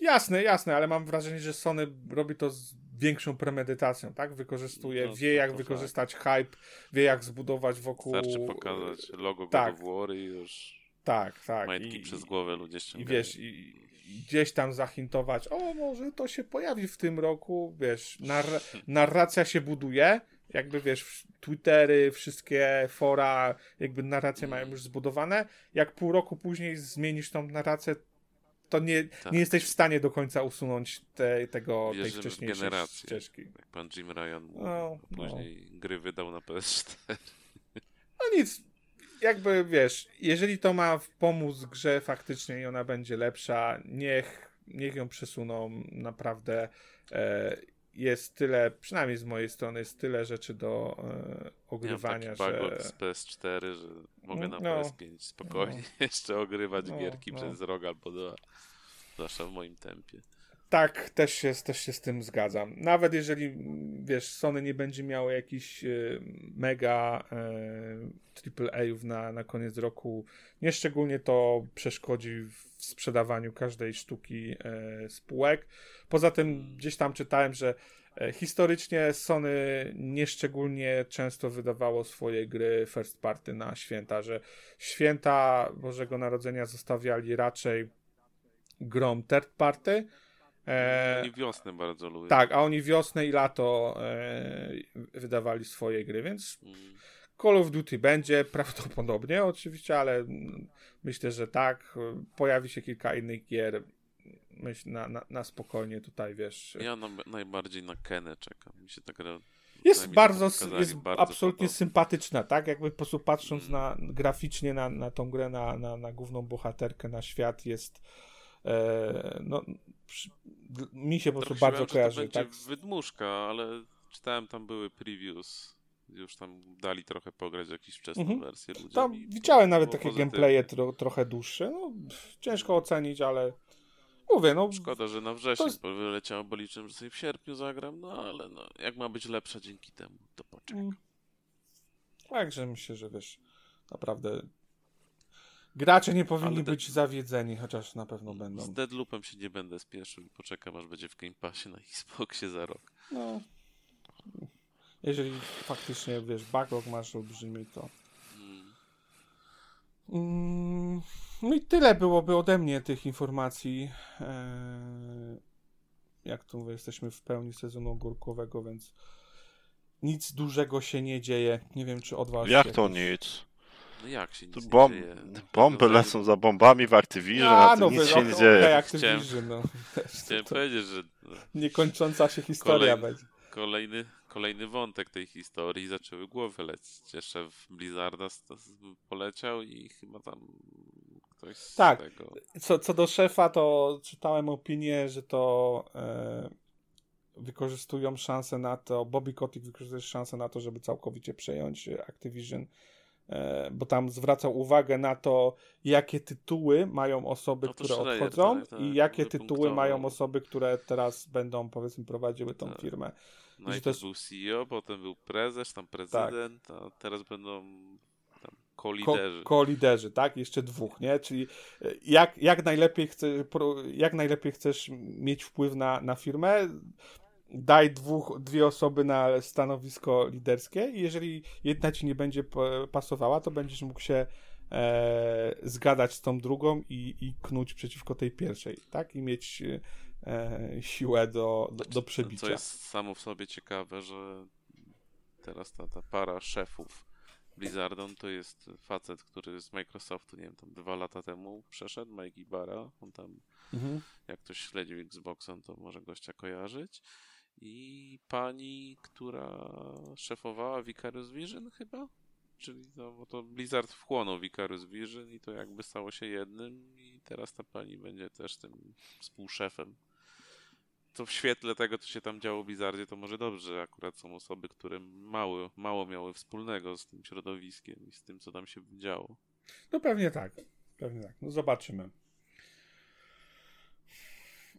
Jasne, jasne, ale mam wrażenie, że Sony robi to z większą premedytacją, tak? Wykorzystuje, no, wie jak tak. wykorzystać tak. hype, wie jak zbudować wokół... Wystarczy pokazać logo tak. God of War i już tak, tak. majtki I, przez głowę ludzie ściągają. I wiesz, i, i gdzieś tam zahintować, o może to się pojawi w tym roku, wiesz, nar narracja się buduje, jakby wiesz, Twittery, wszystkie fora, jakby narracje mają już zbudowane. Jak pół roku później zmienisz tą narrację, to nie, tak. nie jesteś w stanie do końca usunąć te, tego, tej wcześniejszej ścieżki. Jak pan Jim Ryan no, później no. gry wydał na PS4. No nic, jakby wiesz, jeżeli to ma pomóc grze faktycznie i ona będzie lepsza, niech, niech ją przesuną naprawdę. E, jest tyle, przynajmniej z mojej strony, jest tyle rzeczy do e, ogrywania, ja że... z PS4, że mogę na no, PS5 spokojnie no, jeszcze ogrywać no, gierki no. przez rok albo dwa. Zwłaszcza w moim tempie. Tak, też się, też się z tym zgadzam. Nawet jeżeli, wiesz, Sony nie będzie miało jakichś y, mega e, AAA-ów na, na koniec roku, nieszczególnie to przeszkodzi w sprzedawaniu każdej sztuki e, spółek. Poza tym gdzieś tam czytałem, że historycznie Sony nieszczególnie często wydawało swoje gry first party na święta, że święta Bożego Narodzenia zostawiali raczej grom third party, E, oni wiosnę bardzo lubią. Tak, a oni wiosnę i lato e, wydawali swoje gry, więc mm. Call of Duty będzie prawdopodobnie oczywiście, ale myślę, że tak. Pojawi się kilka innych gier. Myślę, na, na, na spokojnie tutaj, wiesz. Ja na, najbardziej na Kenę czekam. Mi się tak jest bardzo, jest bardzo absolutnie podobno. sympatyczna, tak? Jakby po prostu patrząc mm. na graficznie na, na tą grę, na, na, na główną bohaterkę, na świat, jest e, no, mi się po prostu bardzo kojarzy. To będzie tak? wydmuszka, ale czytałem tam były previews. Już tam dali trochę pograć jakieś wczesne mhm. wersje. Tam widziałem nawet takie gameplaye tro, trochę dłuższe. No, ciężko ocenić, ale mówię, no... Szkoda, że na wrześniu jest... wyleciało, bo liczyłem, że sobie w sierpniu zagram, no ale no, jak ma być lepsza dzięki temu, to poczekam. Mm. Także myślę, że wiesz, naprawdę Gracze nie powinni Ale być zawiedzeni, chociaż na pewno będą. Z Deadloopem się nie będę spieszył i poczekam, aż będzie w Game Passie na Xboxie za rok. No. Jeżeli faktycznie, wiesz, backlog masz olbrzymi, to... Hmm. Mm, no i tyle byłoby ode mnie tych informacji. Eee, jak tu mówię, jesteśmy w pełni sezonu ogórkowego, więc nic dużego się nie dzieje. Nie wiem, czy od was... Jak to nic? No jak się nic Bomb, nie dzieje? bomby lecą za bombami w Activision, a, a no, nic się nie dzieje. Okay, Activision, no. Chciałem powiedzieć, że... Niekończąca się historia będzie. Kolejny, kolejny wątek tej historii zaczęły głowy lecieć. Jeszcze w Blizzarda poleciał i chyba tam ktoś z tak. tego... Co, co do szefa, to czytałem opinię, że to e, wykorzystują szansę na to, Bobby Kotick wykorzystuje szansę na to, żeby całkowicie przejąć Activision bo tam zwracał uwagę na to, jakie tytuły mają osoby, no które odchodzą tak, tak, i jakie tytuły mają osoby, które teraz będą, powiedzmy, prowadziły tą tak. firmę. Najpierw jest... był CEO, potem był prezes, tam prezydent, tak. a teraz będą koliderzy. Ko, koliderzy, tak? Jeszcze dwóch, nie? Czyli e, jak, jak, najlepiej, chce, jak najlepiej chcesz mieć wpływ na, na firmę, daj dwóch, dwie osoby na stanowisko liderskie i jeżeli jedna ci nie będzie pasowała, to będziesz mógł się e, zgadać z tą drugą i, i knuć przeciwko tej pierwszej, tak? I mieć e, siłę do, do, do przebicia. Co jest samo w sobie ciekawe, że teraz ta, ta para szefów Blizzardon to jest facet, który z Microsoftu, nie wiem, tam dwa lata temu przeszedł, Mike Ibarra, on tam, mhm. jak ktoś śledził Xboxem, to może gościa kojarzyć i pani, która szefowała Vicarious Vision chyba? Czyli no, bo to Blizzard wchłonął Vicarious Vision i to jakby stało się jednym i teraz ta pani będzie też tym współszefem. To w świetle tego, co się tam działo w Blizzardzie, to może dobrze, akurat są osoby, które mało, mało miały wspólnego z tym środowiskiem i z tym, co tam się działo. No pewnie tak. Pewnie tak. No zobaczymy.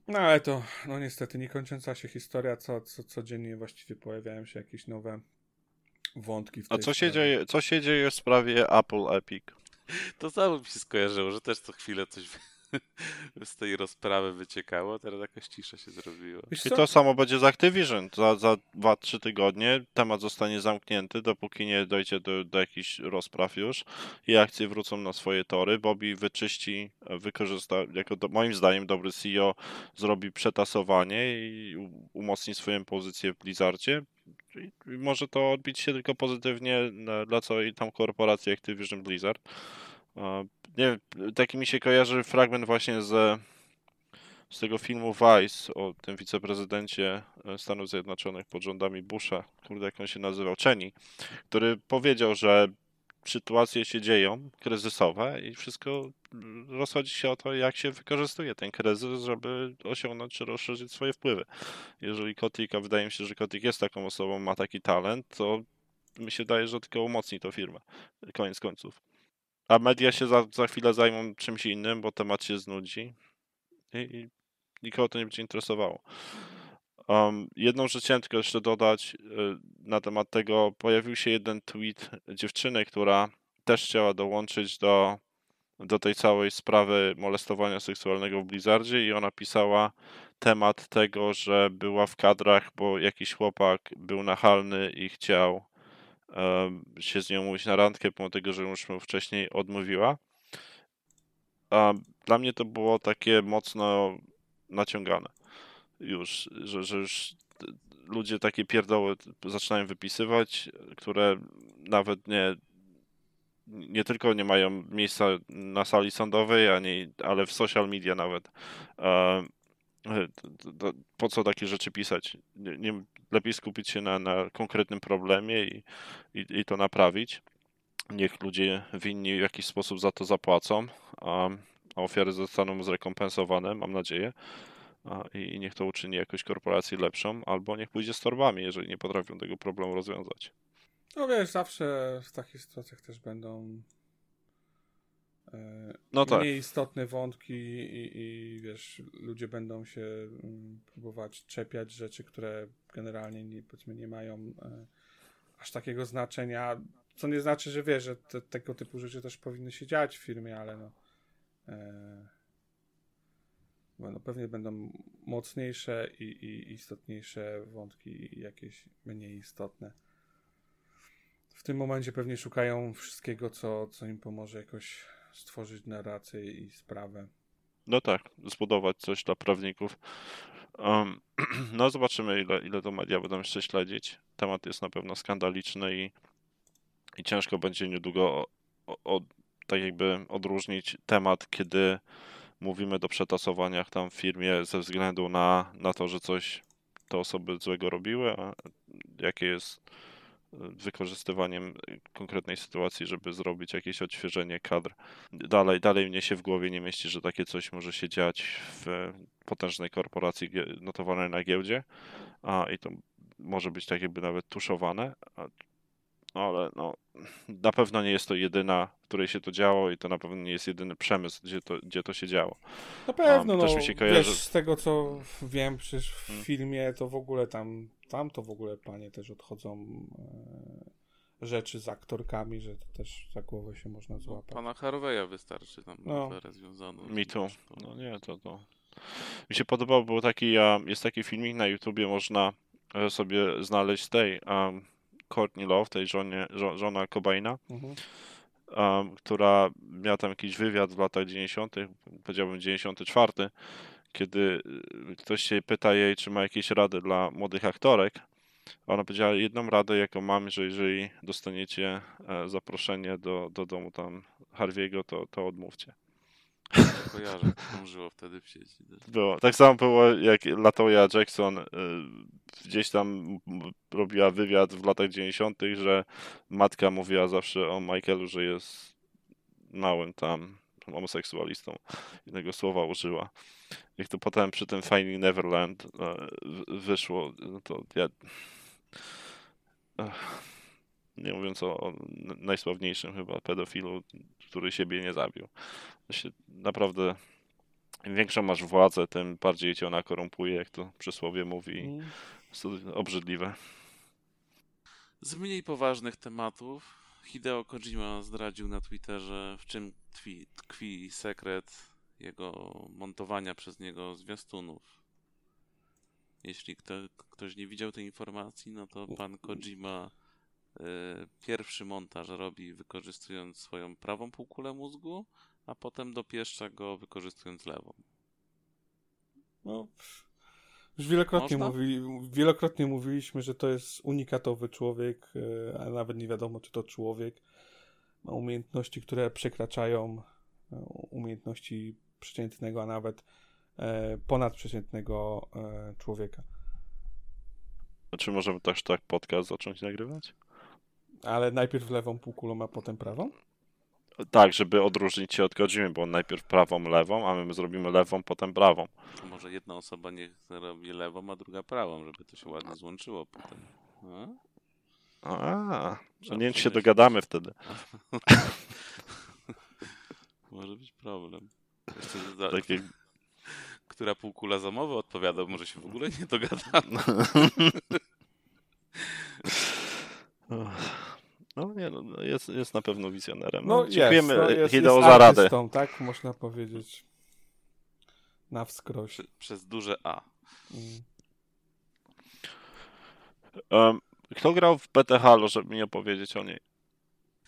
No ale to, no niestety, niekończąca się historia, co, co codziennie właściwie pojawiają się jakieś nowe wątki w tej A co się, dzieje, co się dzieje w sprawie Apple Epic? To samo mi się skojarzyło, że też co chwilę coś z tej rozprawy wyciekało, teraz jakaś cisza się zrobiła. I to samo będzie z Activision. Za, za 2-3 tygodnie temat zostanie zamknięty, dopóki nie dojdzie do, do jakichś rozpraw już i akcje wrócą na swoje tory. Bobby wyczyści, wykorzysta, jako do, moim zdaniem dobry CEO zrobi przetasowanie i umocni swoją pozycję w Blizzardzie. I może to odbić się tylko pozytywnie dla całej tam korporacji Activision Blizzard. Nie taki mi się kojarzy fragment właśnie z, z tego filmu Vice o tym wiceprezydencie e, Stanów Zjednoczonych pod rządami Busha, kurde jak on się nazywał, Cheney, który powiedział, że sytuacje się dzieją, kryzysowe i wszystko rozchodzi się o to, jak się wykorzystuje ten kryzys, żeby osiągnąć czy rozszerzyć swoje wpływy. Jeżeli Kotik, a wydaje mi się, że Kotik jest taką osobą, ma taki talent, to mi się daje, że tylko umocni to firmę. Koniec końców. A media się za, za chwilę zajmą czymś innym, bo temat się znudzi i, i nikogo to nie będzie interesowało. Um, jedną rzecz chciałem tylko jeszcze dodać y, na temat tego. Pojawił się jeden tweet dziewczyny, która też chciała dołączyć do, do tej całej sprawy molestowania seksualnego w Blizzardzie i ona pisała temat tego, że była w kadrach, bo jakiś chłopak był nachalny i chciał się z nią mówić na randkę, pomimo tego, że już mu wcześniej odmówiła. A dla mnie to było takie mocno naciągane już, że, że już ludzie takie pierdoły zaczynają wypisywać, które nawet nie nie tylko nie mają miejsca na sali sądowej, ani, ale w social media nawet. Po co takie rzeczy pisać? Nie, nie, lepiej skupić się na, na konkretnym problemie i, i, i, to naprawić. Niech ludzie winni w jakiś sposób za to zapłacą, a, a ofiary zostaną zrekompensowane, mam nadzieję. A, I niech to uczyni jakąś korporację lepszą, albo niech pójdzie z torbami, jeżeli nie potrafią tego problemu rozwiązać. No wiesz, zawsze w takich sytuacjach też będą no tak. mniej istotne wątki i, i, wiesz, ludzie będą się um, próbować czepiać rzeczy, które generalnie nie, powiedzmy nie mają e, aż takiego znaczenia, co nie znaczy, że wiesz, że te, tego typu rzeczy też powinny się dziać w firmie, ale no, e, no pewnie będą mocniejsze i, i istotniejsze wątki jakieś mniej istotne. W tym momencie pewnie szukają wszystkiego, co, co im pomoże jakoś stworzyć narrację i sprawę. No tak, zbudować coś dla prawników. Um, no zobaczymy, ile, ile to media będą jeszcze śledzić. Temat jest na pewno skandaliczny i, i ciężko będzie niedługo od, tak jakby odróżnić temat, kiedy mówimy do przetasowania tam w firmie ze względu na, na to, że coś te osoby złego robiły, a jakie jest wykorzystywaniem konkretnej sytuacji, żeby zrobić jakieś odświeżenie kadr. Dalej, dalej mnie się w głowie nie mieści, że takie coś może się dziać w potężnej korporacji notowanej na giełdzie, a i to może być tak jakby nawet tuszowane, no ale no, na pewno nie jest to jedyna, w której się to działo i to na pewno nie jest jedyny przemysł, gdzie to, gdzie to się działo. Na pewno, um, no, mi się kojarzy... wiesz, z tego co wiem, przecież w hmm. filmie to w ogóle tam, tam to w ogóle panie też odchodzą e, rzeczy z aktorkami, że to też za głowę się można złapać. Pana Harveya wystarczy tam no. aferę związaną. Mi tu. No nie, to to. Mi się podobał, był taki, jest taki filmik na YouTubie, można e, sobie znaleźć tej um, Courtney Love, tej żonie, żo, żona Cobaina, mhm. um, która miała tam jakiś wywiad w latach 90., powiedziałbym 94, kiedy y, ktoś się pyta jej, czy ma jakieś rady dla młodych aktorek. Ona powiedziała jedną radę, jaką mam, że jeżeli dostaniecie e, zaproszenie do, do domu tam Harvey'ego, to, to odmówcie. Kojarzę, żyło wtedy w sieci. Było. Tak samo było, jak Latoya Jackson y, gdzieś tam robiła wywiad w latach 90., że matka mówiła zawsze o Michaelu, że jest małym tam homoseksualistą. Innego słowa użyła. Jak to potem przy tym Finding Neverland e, wyszło, no to ja... Nie mówiąc o, o najsławniejszym chyba pedofilu, który siebie nie zabił. Się naprawdę im większą masz władzę, tym bardziej cię ona korumpuje, jak to przysłowie mówi. Mm. Jest to obrzydliwe. Z mniej poważnych tematów Hideo Kojima zdradził na Twitterze, w czym tkwi, tkwi sekret jego montowania przez niego zwiastunów. Jeśli kto, ktoś nie widział tej informacji, no to pan Kojima pierwszy montaż robi wykorzystując swoją prawą półkulę mózgu, a potem dopieszcza go wykorzystując lewą. No, już wielokrotnie, mówi, wielokrotnie mówiliśmy, że to jest unikatowy człowiek, e, a nawet nie wiadomo, czy to człowiek. Ma umiejętności, które przekraczają e, umiejętności przeciętnego, a nawet ponadprzeciętnego człowieka. A czy możemy też tak podcast zacząć nagrywać? Ale najpierw lewą półkulą, a potem prawą? Tak, żeby odróżnić się od Kojimy, bo on najpierw prawą, lewą, a my zrobimy lewą, potem prawą. To może jedna osoba niech robi lewą, a druga prawą, żeby to się ładnie złączyło potem. A, a nie wiem, czy się dogadamy wtedy. może być problem. Za... Takie... Która półkula za mowę odpowiada, może się w ogóle nie dogadamy. No nie, no, no, jest, jest na pewno wizjonerem. No, Dziękujemy jest, no, jest, Hideo jest za radę. tak można powiedzieć. Na wskroś. Prze, przez duże A. Mm. Um, kto grał w PT Halo, żeby mi opowiedzieć o niej?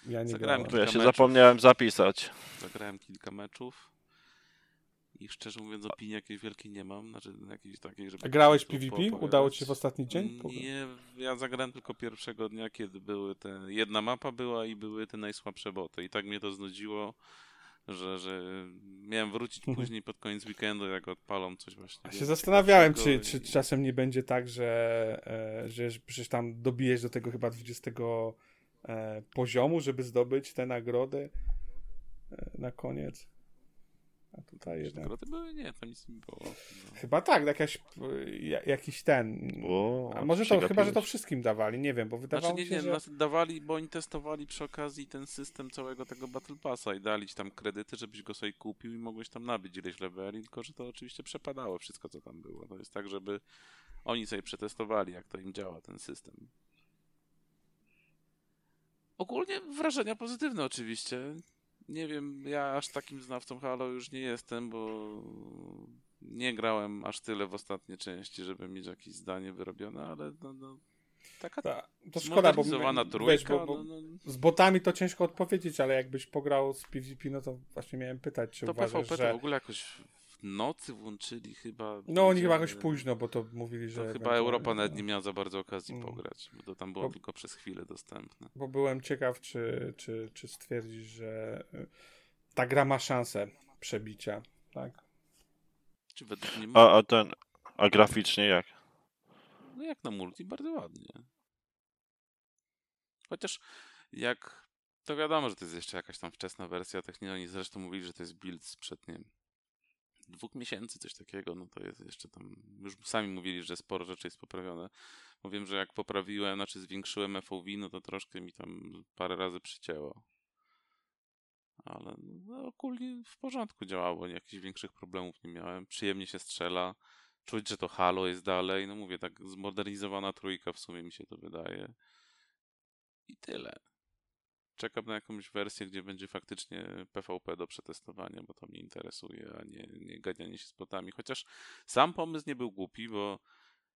Ja nie Zagrałem grałem. Ja się meczów. zapomniałem zapisać. Zagrałem kilka meczów. I szczerze mówiąc, opinii jakiejś wielkiej nie mam. Znaczy, jakiejś takiej, żeby. A grałeś PvP? Udało ci się w ostatni dzień? Nie, ja zagrałem tylko pierwszego dnia, kiedy były te. Jedna mapa była i były te najsłabsze boty. I tak mnie to znudziło, że, że miałem wrócić później pod koniec weekendu, jak odpalą coś właśnie. Ja się zastanawiałem, czy, i... czy czasem nie będzie tak, że, e, że przecież tam dobijesz do tego chyba 20 e, poziomu, żeby zdobyć tę nagrodę e, na koniec. A tutaj jednak... Nagrody były? Nie, to nic nie było. No. Chyba tak, jakaś, jakiś ten. O, A może to, chyba, że to wszystkim dawali, nie wiem, bo wydawało znaczy, nie, się, nie, że... dawali, bo oni testowali przy okazji ten system całego tego Battle Passa i dali ci tam kredyty, żebyś go sobie kupił i mogłeś tam nabyć ileś leveli, tylko że to oczywiście przepadało wszystko, co tam było. To jest tak, żeby oni sobie przetestowali, jak to im działa ten system. Ogólnie wrażenia pozytywne oczywiście nie wiem, ja aż takim znawcą Halo już nie jestem, bo nie grałem aż tyle w ostatniej części, żeby mieć jakieś zdanie wyrobione, ale no, no taka Ta, to szkoda, bo, trójka, wiesz, bo, bo no, no. z botami to ciężko odpowiedzieć, ale jakbyś pograł z PvP, no to właśnie miałem pytać, czy to uważasz, PvP że... to w ogóle jakoś w nocy włączyli chyba. No oni chyba jakoś późno, bo to mówili, że... To chyba Europa nawet nie miała za bardzo okazji mm. pograć, bo to tam było bo, tylko przez chwilę dostępne. Bo byłem ciekaw, czy, czy, czy stwierdzisz, że y, ta gra ma szansę przebicia, tak? Czy według mnie ma... a, a ten, a graficznie jak? No jak na multi, bardzo ładnie. Chociaż jak to wiadomo, że to jest jeszcze jakaś tam wczesna wersja techniczna. Oni zresztą mówili, że to jest build sprzed, nie dwóch miesięcy, coś takiego, no to jest jeszcze tam, już sami mówili, że sporo rzeczy jest poprawione. Bo wiem, że jak poprawiłem, znaczy zwiększyłem FOV, no to troszkę mi tam parę razy przycięło. Ale no, ogólnie w porządku działało, jakichś większych problemów nie miałem. Przyjemnie się strzela. Czuć, że to Halo jest dalej. No mówię, tak zmodernizowana trójka w sumie mi się to wydaje. I tyle czekam na jakąś wersję, gdzie będzie faktycznie PvP do przetestowania, bo to mnie interesuje, a nie, nie ganianie się z botami. Chociaż sam pomysł nie był głupi, bo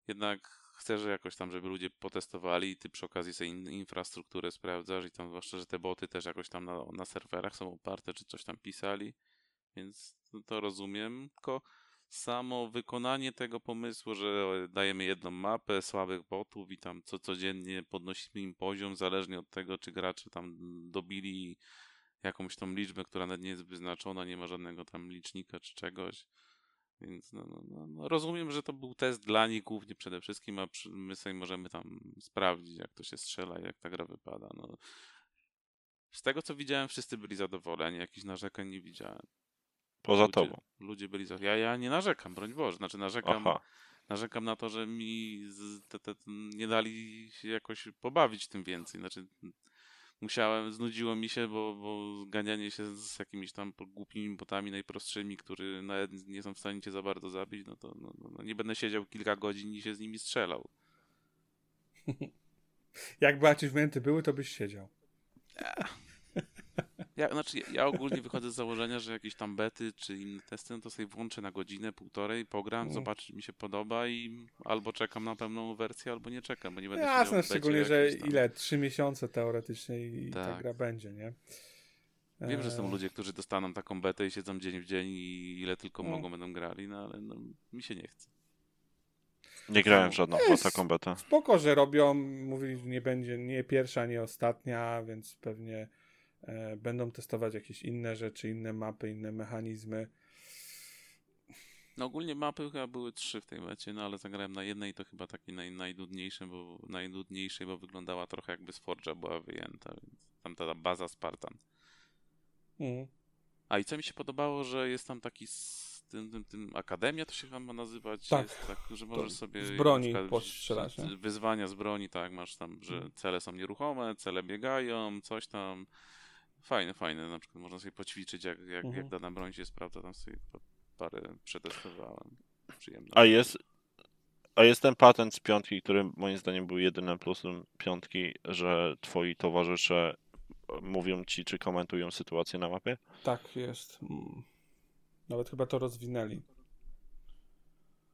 jednak chcę, że jakoś tam, żeby ludzie potestowali i ty przy okazji sobie infrastrukturę sprawdzasz i tam zwłaszcza, że te boty też jakoś tam na, na serwerach są oparte, czy coś tam pisali, więc to rozumiem, tylko samo wykonanie tego pomysłu, że dajemy jedną mapę słabych botów i tam co codziennie podnosimy im poziom, zależnie od tego, czy gracze tam dobili jakąś tą liczbę, która nawet nie jest wyznaczona, nie ma żadnego tam licznika czy czegoś. Więc no, no, no, no rozumiem, że to był test dla nich głównie przede wszystkim, a my sobie możemy tam sprawdzić, jak to się strzela jak ta gra wypada. No. Z tego, co widziałem, wszyscy byli zadowoleni, jakichś narzekań nie widziałem. Poza ludzie, tobą. Ludzie byli za. Ja, ja nie narzekam, broń Boże. Znaczy narzekam, Aha. narzekam na to, że mi z, te, te, nie dali się jakoś pobawić tym więcej. Znaczy musiałem, znudziło mi się, bo, bo ganianie się z jakimiś tam głupimi botami najprostszymi, które nawet nie są w stanie cię za bardzo zabić, no to no, no, no nie będę siedział kilka godzin i się z nimi strzelał. Jakby achievementy były, to byś siedział. Ja, znaczy, ja ogólnie wychodzę z założenia, że jakieś tam bety czy inne testy, no to sobie włączę na godzinę, półtorej, pogram, mm. zobaczę, czy mi się podoba i albo czekam na pełną wersję, albo nie czekam, bo nie będę Jasne, szczególnie, że tam... ile? Trzy miesiące teoretycznie i tak. ta gra będzie, nie? Wiem, że są e. ludzie, którzy dostaną taką betę i siedzą dzień w dzień i ile tylko mm. mogą będą grali, no ale no, mi się nie chce. Nie grałem w żadną jest taką betę. Spoko, że robią, mówili, że nie będzie nie pierwsza, nie ostatnia, więc pewnie będą testować jakieś inne rzeczy, inne mapy, inne mechanizmy. No ogólnie mapy chyba były trzy w tej mecie, no ale zagrałem na jednej to chyba takiej naj, najdudniejszej, bo, najdudniejszej, bo wyglądała trochę jakby z Forge'a była wyjęta, więc tam ta baza Spartan. Mhm. A i co mi się podobało, że jest tam taki z tym, tym, tym Akademia to się chyba ma nazywać, tak, jest tak, że możesz sobie z broni postrzelać. Wyzwania z broni, tak, masz tam, że mhm. cele są nieruchome, cele biegają, coś tam Fajne, fajne. Na przykład można sobie poćwiczyć, jak, jak, mhm. jak dana broń się sprawdza. Tam sobie parę przetestowałem. Przyjemne. A jest, a jest ten patent z piątki, który moim zdaniem był jedynym plusem piątki, że twoi towarzysze mówią ci, czy komentują sytuację na mapie? Tak, jest. Nawet chyba to rozwinęli.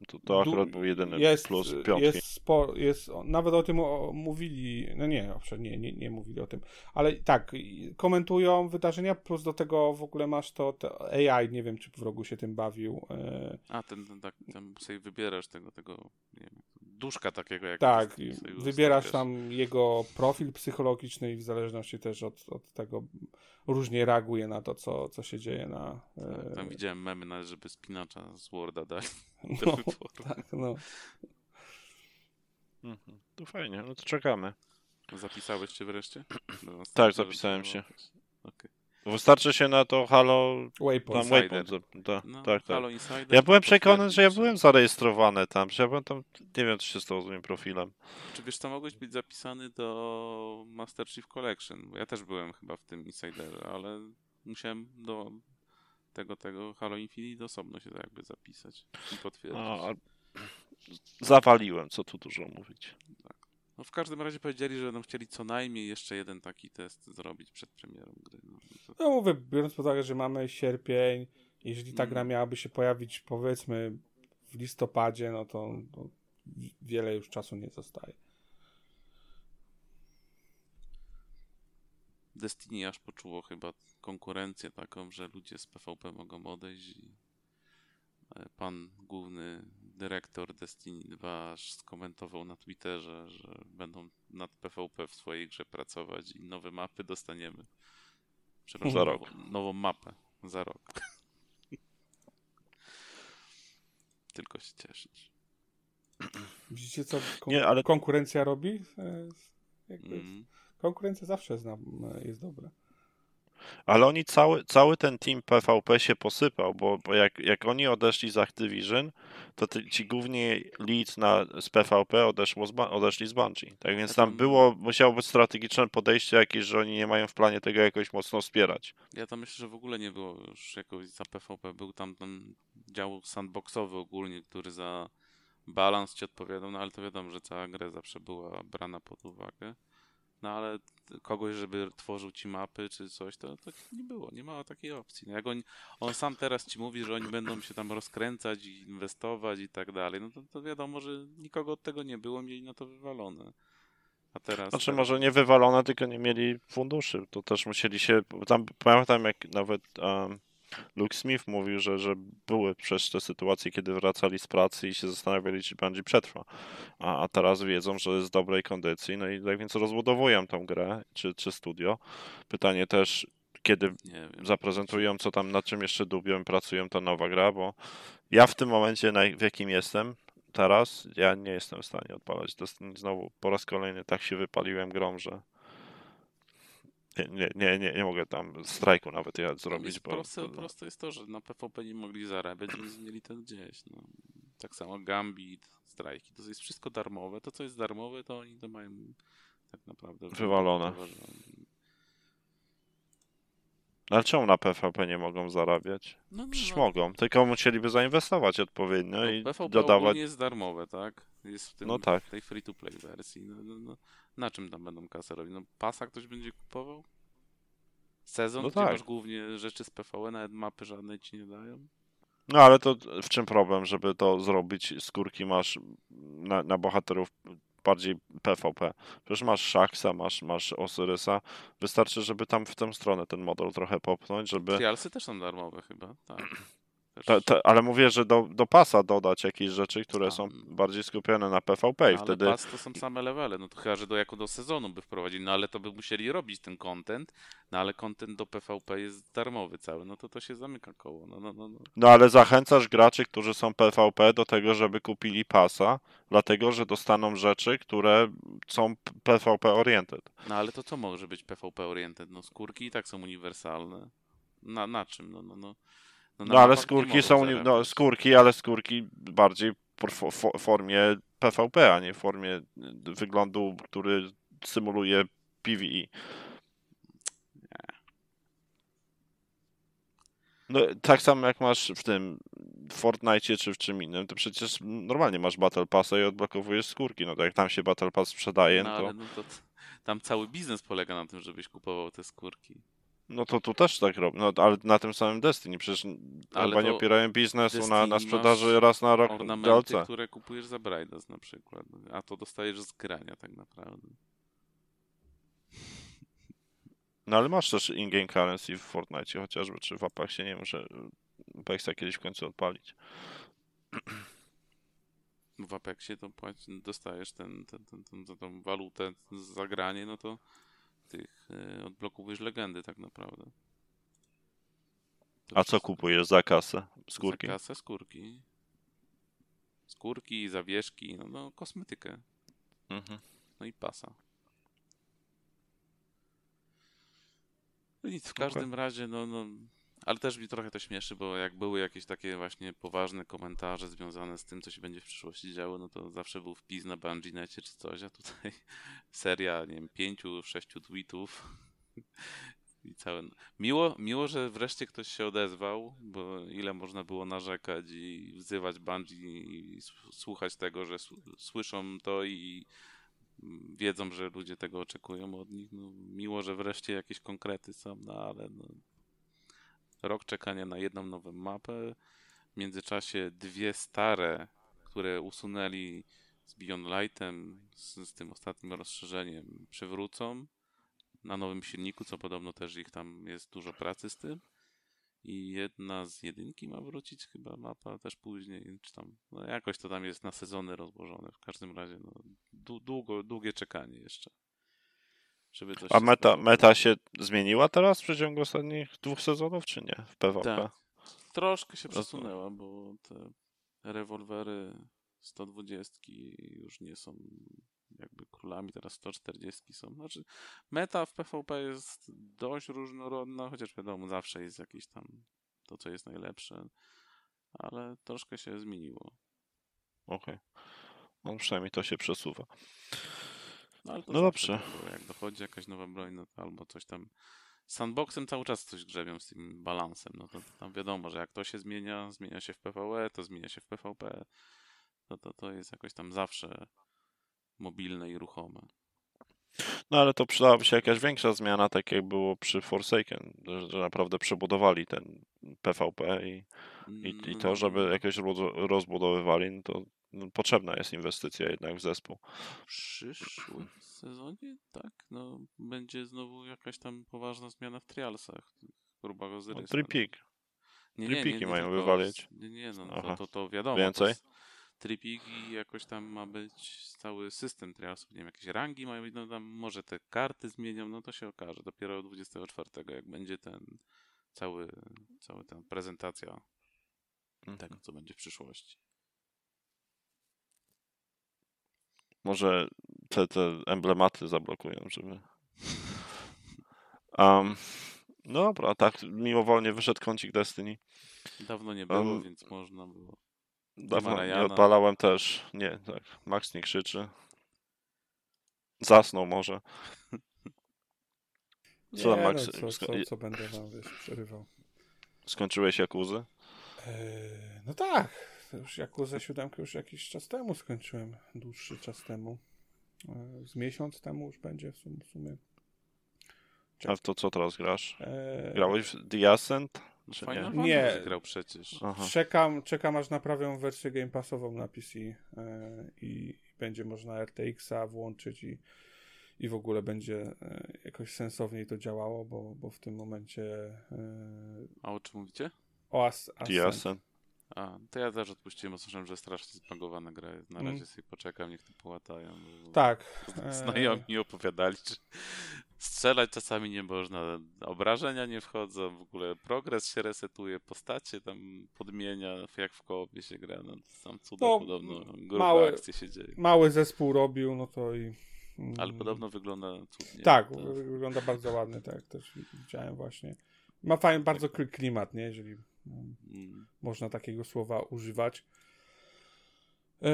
To, to akurat był jedyny jest, plus piątki. Jest, spo, jest, nawet o tym o, mówili, no nie, owszem, nie, nie, nie mówili o tym, ale tak, komentują wydarzenia, plus do tego w ogóle masz to, to AI, nie wiem, czy w rogu się tym bawił. E... A, ten, ten, tak, tam sobie wybierasz tego, tego, nie wiem, duszka takiego jak Tak, wybierasz tam jego profil psychologiczny i w zależności też od, od tego różnie reaguje na to, co, co się dzieje na... Tak, tam widziałem memy nawet, żeby spinacza z Worda dali no, tak, no. Mhm. To fajnie, no to czekamy. Zapisałeś się wreszcie? tak, zapisałem się. Okay. Wystarczy się na to Halo Waypoint. Tam Waypoint da, no, tak, tak. Halo Insider, ja byłem przekonany, że ja byłem zarejestrowany tam, że ja byłem tam, nie wiem co się stało z moim profilem. Czy wiesz, to mogłeś być zapisany do Master Chief Collection? Ja też byłem chyba w tym Insiderze, ale musiałem do tego, tego Halo Infinite osobno się jakby zapisać i potwierdzić. A, zawaliłem, co tu dużo mówić. No w każdym razie powiedzieli, że będą chcieli co najmniej jeszcze jeden taki test zrobić przed premierą gry. No, to... no mówię, biorąc pod uwagę, że mamy sierpień, jeżeli ta gra mm. miałaby się pojawić powiedzmy w listopadzie, no to, to wiele już czasu nie zostaje. Destiny aż poczuło chyba konkurencję taką, że ludzie z PvP mogą odejść i e, pan główny dyrektor Destiny 2 skomentował na Twitterze, że będą nad PvP w swojej grze pracować i nowe mapy dostaniemy. Przepraszam, za rok. Nową, nową mapę za rok. Tylko się cieszyć. Widzicie, co kon Nie, ale... konkurencja robi? Mm. Konkurencja zawsze jest, na, jest dobra. Ale oni cały, cały ten team PvP się posypał, bo, bo jak, jak oni odeszli z Activision, to ty, ci główni lead na, z PvP odeszło z, odeszli z Bungie. Tak więc tam było, musiało być strategiczne podejście jakieś, że oni nie mają w planie tego jakoś mocno wspierać. Ja tam myślę, że w ogóle nie było już jakoś za PvP. Był tam ten dział sandboxowy ogólnie, który za balans ci odpowiadał, no ale to wiadomo, że cała gra zawsze była brana pod uwagę. No ale kogoś, żeby tworzył ci mapy czy coś, to, to nie było, nie ma takiej opcji. No jak on, on sam teraz ci mówi, że oni będą się tam rozkręcać i inwestować i tak dalej, no to, to wiadomo, że nikogo od tego nie było, mieli na to wywalone. A teraz. Znaczy, teraz... może nie wywalone, tylko nie mieli funduszy. To też musieli się. Tam pamiętam, jak nawet um, Luke Smith mówił, że, że były przez te sytuacje, kiedy wracali z pracy i się zastanawiali, czy Bungie przetrwa. A, a teraz wiedzą, że jest w dobrej kondycji, no i tak więc rozbudowują tą grę, czy, czy studio. Pytanie też, kiedy zaprezentują, co tam, nad czym jeszcze dubią pracują ta nowa gra, bo ja w tym momencie, w jakim jestem teraz, ja nie jestem w stanie odpalać. Znowu po raz kolejny tak się wypaliłem grą, że nie, nie, nie, nie mogę tam strajku nawet ja zrobić. Bo, proste, proste jest to, że na PvP nie mogli zarabiać, więc mieli to gdzieś. No. Tak samo Gambit, strajki, to jest wszystko darmowe. To, co jest darmowe, to oni to mają tak naprawdę wywalone. Ale czemu na PvP nie mogą zarabiać? No, no, Przecież no. mogą, tylko musieliby zainwestować odpowiednio no, i PvP dodawać. jest darmowe, tak? Jest w, tym, no tak. w tej free-to-play wersji. No, no, no, Na czym tam będą kasę robić? No pasa ktoś będzie kupował? Sezon, no gdzie tak. masz głównie rzeczy z PvE, nawet mapy żadnej ci nie dają? No ale to w czym problem, żeby to zrobić? Skórki masz na, na bohaterów bardziej PvP. Przecież masz Shaxa, masz, masz Osyrysa. Wystarczy, żeby tam w tę stronę ten model trochę popchnąć, żeby... Trialsy też są darmowe chyba, tak. Ta, ta, ale mówię, że do, do pasa dodać jakieś rzeczy, które są bardziej skupione na PvP i no, wtedy... pas to są same levele, no to chyba, że do, jako do sezonu by wprowadzili, no ale to by musieli robić ten content, no ale content do PvP jest darmowy cały, no to to się zamyka koło, no, no, no, no. no ale zachęcasz graczy, którzy są PvP do tego, żeby kupili pasa, dlatego, że dostaną rzeczy, które są PvP oriented. No ale to co może być PvP oriented? No skórki i tak są uniwersalne. Na, na czym? No, no, no. No, no ale skórki są, no, skórki, ale skórki bardziej w formie PvP, a nie w formie wyglądu, który symuluje PvE. No, tak samo jak masz w tym Fortnite czy w czym innym, to przecież normalnie masz Battle Passa i odblokowujesz skórki. No to jak tam się Battle Pass sprzedaje, no, to... No to tam cały biznes polega na tym, żebyś kupował te skórki. No to tu też tak robią, no, ale na tym samym Destiny. Przecież ale chyba nie opierają biznesu na, na sprzedaży raz na rok ornamenty, DLC. które kupujesz za Braidas na przykład, a to dostajesz z grania tak naprawdę. No ale masz też in-game currency w Fortnite chociażby, czy w Apexie, nie że Apexa kiedyś w końcu odpalić. W Apexie to dostajesz ten, ten, ten, ten, tą walutę za granie, no to tych e, odblokowujesz legendy tak naprawdę. To A co kupujesz za kasę? Skórki? Za kasę skórki. Skórki, zawieszki, no, no kosmetykę. Mhm. No i pasa. No nic, w każdym okay. razie, no, no ale też mi trochę to śmieszy, bo jak były jakieś takie właśnie poważne komentarze związane z tym, co się będzie w przyszłości działo, no to zawsze był wpis na Bungie.necie czy coś, a tutaj seria, nie wiem, pięciu, sześciu tweetów i całe... Miło, miło, że wreszcie ktoś się odezwał, bo ile można było narzekać i wzywać Bungie i słuchać tego, że słyszą to i wiedzą, że ludzie tego oczekują od nich. No, miło, że wreszcie jakieś konkrety są, no ale no, rok czekania na jedną nową mapę. W międzyczasie dwie stare, które usunęli z Beyond Lightem, z, z tym ostatnim rozszerzeniem, przywrócą na nowym silniku, co podobno też ich tam jest dużo pracy z tym. i jedna z jedynki ma wrócić chyba mapa też później, czy tam, no jakoś to tam jest na sezony rozłożone. W każdym razie, no, długo, długie czekanie jeszcze. Żeby coś A meta, meta się zmieniła teraz w przeciągu ostatnich dwóch sezonów, czy nie? W PvP? Tak. Troszkę się przesunęła, bo te rewolwery 120 już nie są jakby królami, teraz 140 są. Znaczy, meta w PvP jest dość różnorodna, chociaż wiadomo, zawsze jest jakieś tam to, co jest najlepsze, ale troszkę się zmieniło. Okej. Okay. No przynajmniej to się przesuwa. No, no dobrze. Tak, jak dochodzi jakaś nowa broń, no to albo coś tam. Sandboxem cały czas coś grzebią z tym balansem. No to, to tam wiadomo, że jak to się zmienia, zmienia się w PvE, to zmienia się w PvP. To, to, to jest jakoś tam zawsze mobilne i ruchome. No ale to przydałaby się jakaś większa zmiana, tak jak było przy Forsaken, że, naprawdę przebudowali ten PvP i, i, i to, żeby mm. jakoś rozbudowywali, no to no, potrzebna jest inwestycja jednak w zespół. W przyszłym sezonie, tak, no będzie znowu jakaś tam poważna zmiana w trialsach. Próba go zrysować. No, tripik. Nie, nie, nie, nie, wywalić. wywalić. Nie, nie, no to, to, to wiadomo. Więcej? To tripik i jakoś tam ma być cały system trialsów, nie wiem, jakieś rangi mają, no tam może te karty zmienią, no to się okaże. Dopiero 24, jak będzie ten cały, cały ten prezentacja mhm. tego, co będzie w przyszłości. Może te, te emblematy zablokują, żeby... Um, no dobra, tak mimowolnie wyszedł kącik Destiny. Dawno nie było, um, więc można było. Dawno nie odpalałem też. Nie, tak. Max nie krzyczy. Zasnął może. Co tam, Max? No, co, co, co, będę wam wiesz, przerywał. Skończyłeś Jakuzę? Eee, no tak. Już Jakuzę 7 już jakiś czas temu skończyłem. Dłuższy czas temu. Eee, z miesiąc temu już będzie w sumie. A w to co teraz grasz? Eee... Grałeś w The Ascent? Czy nie? nie. grał przecież. Czekam, czekam aż naprawią wersję Game Passową na PC e, i będzie można RTX-a włączyć i, i w ogóle będzie e, jakoś sensowniej to działało, bo, bo w tym momencie. E, A o czym mówicie? O As Ascent. A, to ja też odpuściłem, bo słyszałem, że strasznie zbagowana gra jest. Na razie mm. sobie poczekam, niech to połatają. Tak. Znajomi mi opowiadali, że strzelać czasami nie można, obrażenia nie wchodzą, w ogóle progres się resetuje, postacie tam podmienia, jak w koopie się gra, no tam cuda no, podobno, grube akcje się dzieje. Mały zespół robił, no to i... Mm. Ale podobno wygląda cudnie. Tak, to... wygląda bardzo ładnie, tak, też widziałem właśnie. Ma fajny, bardzo klimat, nie, jeżeli mm. można takiego słowa używać. Yy,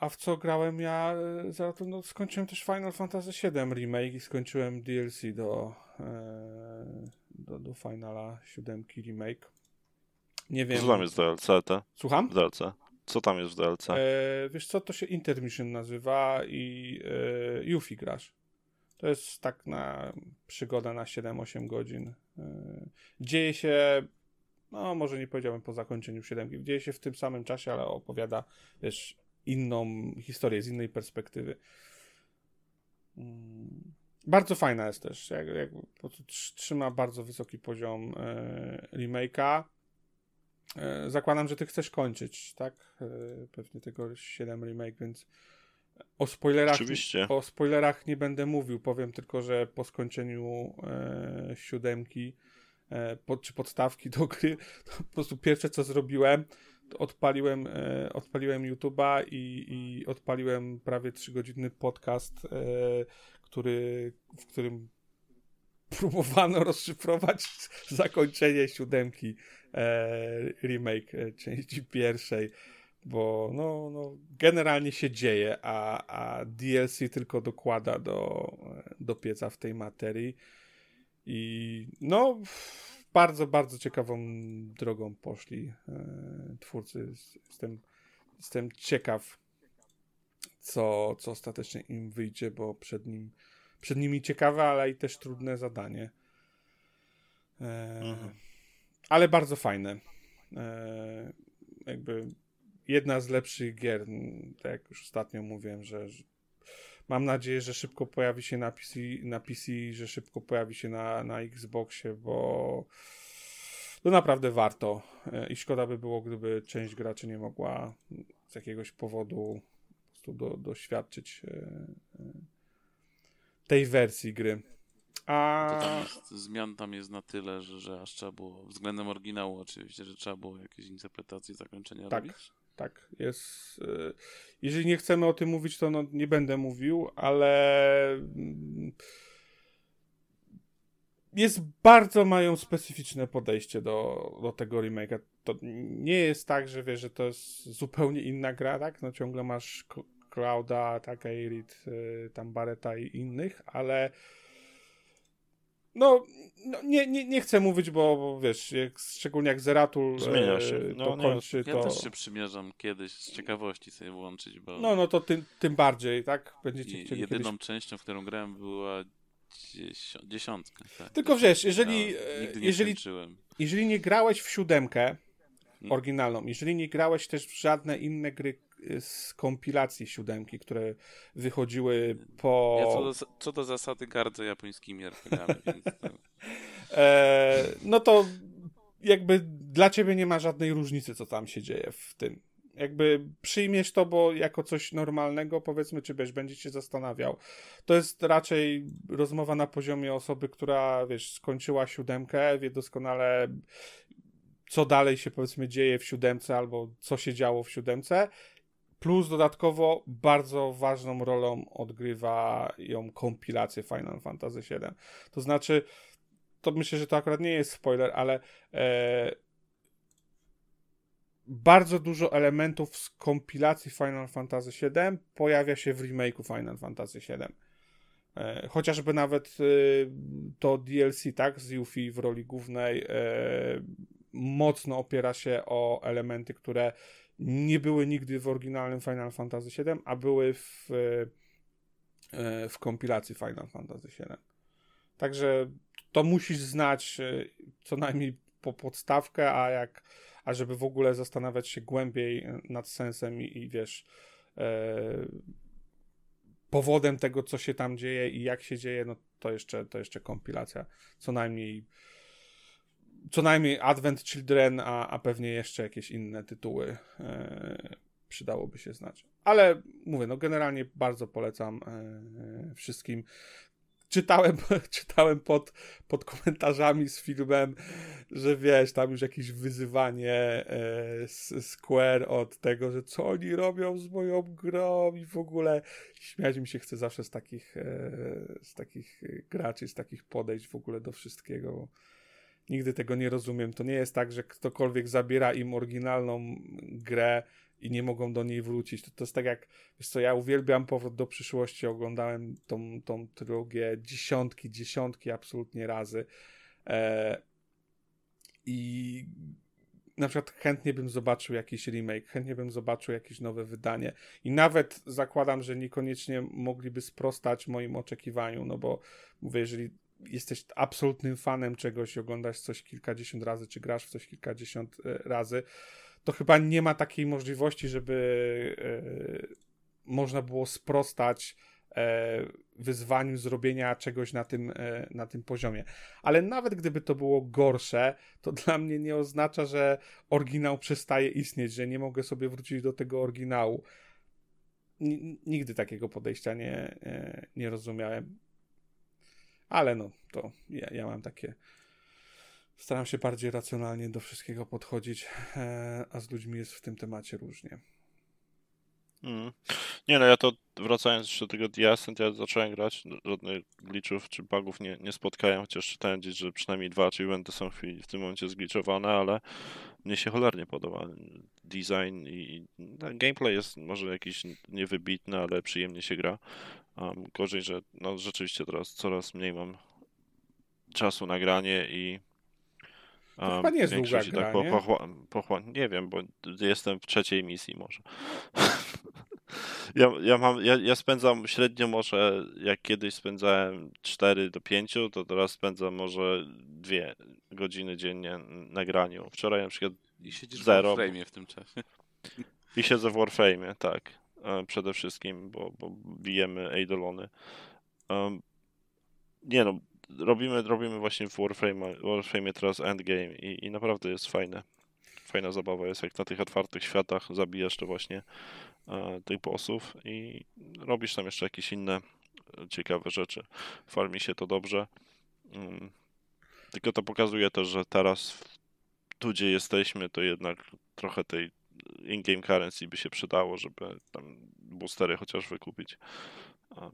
a w co grałem ja? Yy, za to no, skończyłem też Final Fantasy VII Remake i skończyłem DLC do, yy, do, do Finala 7 Remake. Nie wiem. Co tam jest w DLC? Te? Słucham? W DLC. Co tam jest w DLC? wiesz co, to się Intermission nazywa i e, Yuffie grasz. To jest tak na przygoda na 7-8 godzin. dzieje się no może nie powiedziałbym po zakończeniu siódemki, dzieje się w tym samym czasie, ale opowiada też inną historię z innej perspektywy. Mm. Bardzo fajna jest też, jak, jak trzyma bardzo wysoki poziom e, remake'a. E, zakładam, że ty chcesz kończyć, tak? E, pewnie tego 7 remake, więc o spoilerach, Oczywiście. o spoilerach nie będę mówił, powiem tylko, że po skończeniu e, siódemki pod, czy podstawki do gry, to po prostu pierwsze co zrobiłem, odpaliłem, e, odpaliłem YouTube'a i, i odpaliłem prawie 3-godzinny podcast, e, który, w którym próbowano rozszyfrować zakończenie siódemki e, remake e, części pierwszej, bo no, no, generalnie się dzieje, a, a DLC tylko dokłada do, do pieca w tej materii. I no, bardzo, bardzo ciekawą drogą poszli e, twórcy. Jestem, jestem ciekaw, co, co ostatecznie im wyjdzie, bo przed, nim, przed nimi ciekawe, ale i też trudne zadanie. E, mhm. Ale bardzo fajne. E, jakby jedna z lepszych gier, tak jak już ostatnio mówiłem, że, że Mam nadzieję, że szybko pojawi się na PC, na PC że szybko pojawi się na, na Xboxie, bo to naprawdę warto i szkoda by było, gdyby część graczy nie mogła z jakiegoś powodu do, doświadczyć tej wersji gry. A... To tam jest, zmian tam jest na tyle, że, że aż trzeba było, względem oryginału oczywiście, że trzeba było jakieś interpretacje zakończenia tak, robić? Tak, jest. Y, jeżeli nie chcemy o tym mówić, to no, nie będę mówił, ale mm, jest bardzo mają specyficzne podejście do, do tego remake'a. To nie jest tak, że wiesz, że to jest zupełnie inna gra, tak? No ciągle masz Clouda, tak, Airit, y, tam Barreta i innych, ale no, no nie, nie, nie chcę mówić, bo, bo wiesz, jak, szczególnie jak Zeratul Zmienia się. No, to kończy, ja to... też się przymierzam kiedyś z ciekawości sobie włączyć, bo... No, no to tym, tym bardziej, tak? Będziecie chcieli Jedyną kiedyś... częścią, w którą grałem była dziesiątka. Tak. Tylko wiesz, jeżeli, no, nie jeżeli, jeżeli nie grałeś w siódemkę hmm. oryginalną, jeżeli nie grałeś też w żadne inne gry z kompilacji siódemki, które wychodziły po... Ja co do, co do zasady gardzę japońskimi RPGami, więc... e, no to jakby dla ciebie nie ma żadnej różnicy, co tam się dzieje w tym. Jakby przyjmiesz to, bo jako coś normalnego, powiedzmy, czy wiesz, będziesz się zastanawiał. To jest raczej rozmowa na poziomie osoby, która, wiesz, skończyła siódemkę, wie doskonale, co dalej się, powiedzmy, dzieje w siódemce, albo co się działo w siódemce Plus dodatkowo bardzo ważną rolą odgrywa ją kompilację Final Fantasy VII. To znaczy, to myślę, że to akurat nie jest spoiler, ale e, bardzo dużo elementów z kompilacji Final Fantasy VII pojawia się w remake'u Final Fantasy VII. E, chociażby nawet e, to DLC, tak, z Yuffie w roli głównej e, mocno opiera się o elementy, które nie były nigdy w oryginalnym Final Fantasy VII, a były w, e, w kompilacji Final Fantasy VII. Także to musisz znać e, co najmniej po podstawkę, a jak, a żeby w ogóle zastanawiać się głębiej nad sensem i, i wiesz, e, powodem tego, co się tam dzieje i jak się dzieje, no to jeszcze, to jeszcze kompilacja. Co najmniej co najmniej Advent Children, a, a pewnie jeszcze jakieś inne tytuły e, przydałoby się znać. Ale mówię, no generalnie bardzo polecam e, wszystkim. Czytałem, czytałem pod, pod komentarzami z filmem, że wiesz, tam już jakieś wyzywanie e, Square od tego, że co oni robią z moją grą i w ogóle śmiać mi się chce zawsze z takich, e, z takich graczy, z takich podejść w ogóle do wszystkiego. Nigdy tego nie rozumiem. To nie jest tak, że ktokolwiek zabiera im oryginalną grę i nie mogą do niej wrócić. To, to jest tak jak, wiesz co, ja uwielbiam Powrót do przyszłości, oglądałem tą, tą trylogię dziesiątki, dziesiątki absolutnie razy e, i na przykład chętnie bym zobaczył jakiś remake, chętnie bym zobaczył jakieś nowe wydanie i nawet zakładam, że niekoniecznie mogliby sprostać moim oczekiwaniom, no bo mówię, jeżeli jesteś absolutnym fanem czegoś, oglądasz coś kilkadziesiąt razy, czy grasz w coś kilkadziesiąt e, razy, to chyba nie ma takiej możliwości, żeby e, można było sprostać e, wyzwaniu zrobienia czegoś na tym, na tym poziomie. Ale nawet gdyby to było gorsze, to dla mnie nie oznacza, że oryginał przestaje istnieć, że nie mogę sobie wrócić do tego oryginału. Nigdy takiego podejścia nie, nie rozumiałem. Ale no, to ja, ja mam takie. Staram się bardziej racjonalnie do wszystkiego podchodzić, e, a z ludźmi jest w tym temacie różnie. Mm. Nie no, ja to wracając jeszcze do tego The Ascent, ja zacząłem grać, żadnych glitchów czy bugów nie, nie spotkałem, chociaż czytałem gdzieś, że przynajmniej dwa achievementy są w, w tym momencie zgliczowane, ale mnie się cholernie podoba design i no, gameplay jest może jakiś niewybitny, ale przyjemnie się gra. Um, gorzej, że no rzeczywiście teraz coraz mniej mam czasu na granie i um, to chyba nie jest długa gra, tak, nie? Pochła, pochła, nie wiem, bo jestem w trzeciej misji może. ja, ja, mam, ja, ja spędzam średnio może, jak kiedyś spędzałem 4 do 5, to teraz spędzam może 2 godziny dziennie na graniu. Wczoraj na przykład I siedzisz zero. w Warframe'ie w tym czasie. I siedzę w Warframe'ie, tak. E, przede wszystkim, bo, bo bijemy Eidolony. Um, nie no, robimy, robimy właśnie w Warframe, Warframe teraz endgame i, i naprawdę jest fajne. Fajna zabawa jest, jak na tych otwartych światach zabijasz to właśnie e, tych bossów i robisz tam jeszcze jakieś inne ciekawe rzeczy. Farmi się to dobrze. Mm. Tylko to pokazuje też, że teraz tu, gdzie jesteśmy, to jednak trochę tej in-game currency by się przydało, żeby tam boostery chociaż wykupić,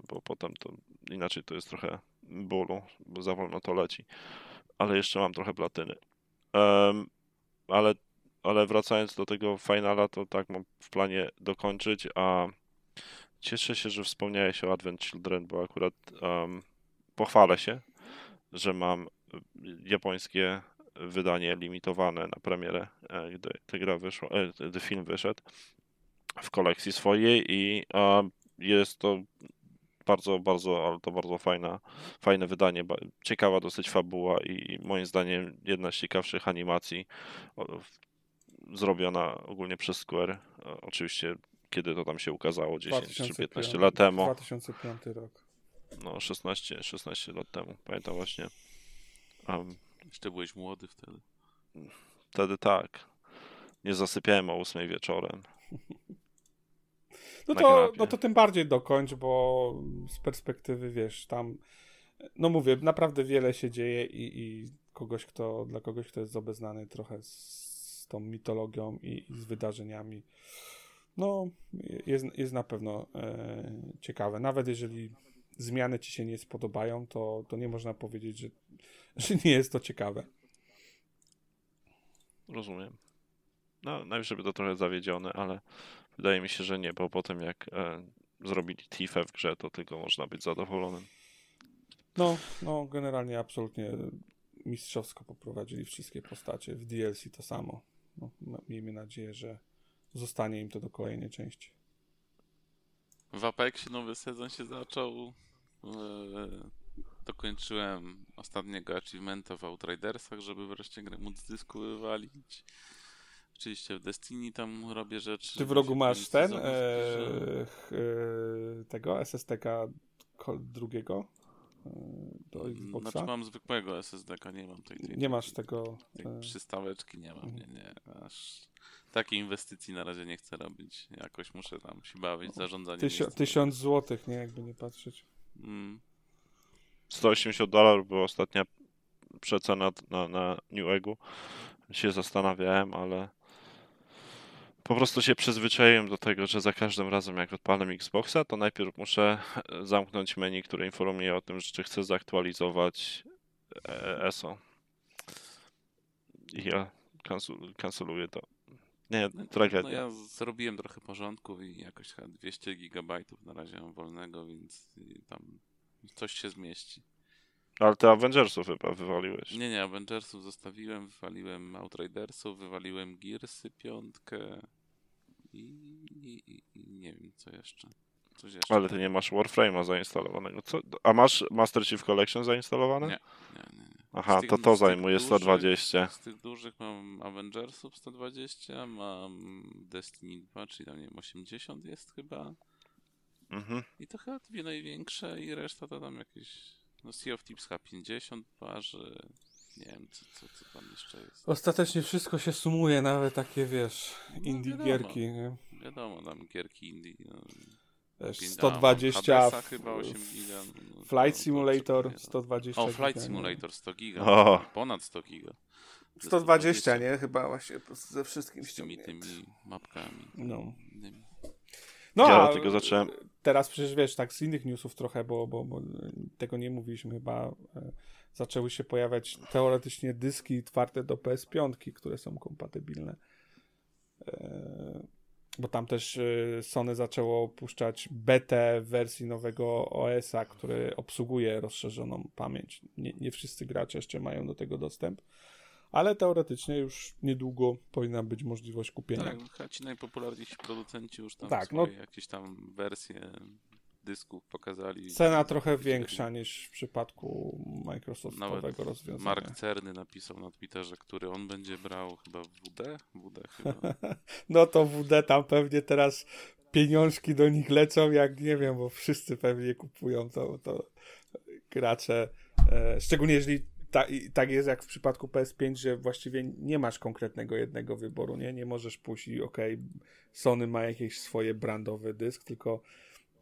bo potem to inaczej to jest trochę bólu, bo za wolno to leci. Ale jeszcze mam trochę platyny. Um, ale, ale wracając do tego finala, to tak mam w planie dokończyć, a cieszę się, że wspomniałeś o Advent Children, bo akurat um, pochwalę się, że mam japońskie wydanie limitowane na premierę, e, gdy ta gra wyszła, e, gdy film wyszedł w kolekcji swojej i jest to bardzo, bardzo, ale to bardzo fajna, fajne wydanie, ciekawa dosyć fabuła i moim zdaniem jedna z ciekawszych animacji zrobiona ogólnie przez Square. Oczywiście kiedy to tam się ukazało, 10 czy 15 lat temu. 2005 rok. No, 16, 16 lat temu, pamiętam właśnie. Um, Jeszcze byłeś młody wtedy. Wtedy tak. Nie zasypiałem o 8 wieczorem. No to, no to tym bardziej dokończ, bo z perspektywy, wiesz, tam, no mówię, naprawdę wiele się dzieje i, i kogoś, kto, dla kogoś, kto jest obeznany trochę z, z tą mitologią i, i, z wydarzeniami, no jest, jest na pewno e, ciekawe. Nawet jeżeli zmiany ci się nie spodobają, to, to nie można powiedzieć, że, że nie jest to ciekawe. Rozumiem. No, najwyżej by to trochę zawiedzione, ale wydaje mi się, że nie, bo potem jak e, zrobili Tifa w grze, to tylko można być zadowolonym. No, no, generalnie absolutnie mistrzowsko poprowadzili wszystkie postacie. W DLC to samo. No, miejmy nadzieję, że zostanie im to do kolejnej części. W Apexie nowy sezon się zaczął. Eee, dokończyłem ostatniego achievementa w Outridersach, żeby wreszcie grę móc dysku wywalić. Oczywiście w Destiny tam robię rzeczy. Ty w rogu masz ten e, e, tego SSTK drugiego e, do Xboxa? Znaczy mam zwykłego SSDK, nie mam tej, tej Nie masz tego... Tej e... przystaweczki nie mam, nie, nie. Aż takiej inwestycji na razie nie chcę robić. Jakoś muszę tam się bawić zarządzaniem. Tysio, tysiąc złotych, nie? Jakby nie patrzeć. Mm. 180 dolarów była ostatnia przecena na, na New Eggu. Się zastanawiałem, ale po prostu się przyzwyczaiłem do tego, że za każdym razem jak odpalam Xboxa, to najpierw muszę zamknąć menu, które informuje o tym, że czy chcę zaktualizować e, ESO. I ja kanceluję to. Nie, tragedia. No ja zrobiłem trochę porządków i jakoś 200 gigabajtów na razie mam wolnego, więc tam coś się zmieści. Ale ty Avengersów chyba wywaliłeś. Nie, nie, Avengersów zostawiłem, wywaliłem Outridersów, wywaliłem Gearsy piątkę i, i, i, nie wiem co jeszcze. Jeszcze. Ale ty nie masz Warframe'a zainstalowanego. Co? A masz Master Chief Collection zainstalowane? Nie, nie, nie. Aha, tych, to to zajmuje 120. Z tych dużych mam Avengersów 120, mam Destiny 2, czyli tam nie wiem, 80 jest chyba. Mhm. I to chyba dwie największe i reszta to tam jakieś, no Sea of Thieves chyba 50 waży, nie wiem co, co, co tam jeszcze jest. Ostatecznie wszystko się sumuje, nawet takie wiesz, no, indie gierki, nie? Wiadomo, tam gierki indie, no. 120 w... chyba 8 giga. No, Flight Simulator 120 O, Flight Simulator 100 giga. O. Ponad 100 giga. 120, nie? Chyba właśnie ze wszystkim Z tymi, tymi mapkami. No. No, ja a tego zacząłem. Teraz przecież wiesz, tak z innych newsów trochę, bo, bo, bo tego nie mówiliśmy chyba. E, zaczęły się pojawiać teoretycznie dyski twarde do PS5, które są kompatybilne. E, bo tam też y, Sony zaczęło puszczać betę wersji nowego OS-a, który obsługuje rozszerzoną pamięć. Nie, nie wszyscy gracze jeszcze mają do tego dostęp, ale teoretycznie już niedługo powinna być możliwość kupienia. Tak, ci najpopularniejsi producenci już tam tak, no, jakieś tam wersje dysków pokazali. Cena trochę większa niż w przypadku Microsoftowego Nawet rozwiązania. Mark Cerny napisał na Twitterze, który on będzie brał chyba WD? WD chyba. no to WD tam pewnie teraz pieniążki do nich lecą, jak nie wiem, bo wszyscy pewnie kupują to, to gracze E, szczególnie jeżeli ta, tak jest jak w przypadku PS5, że właściwie nie masz konkretnego jednego wyboru, nie? Nie możesz pójść i okej, okay, Sony ma jakieś swoje brandowy dysk, tylko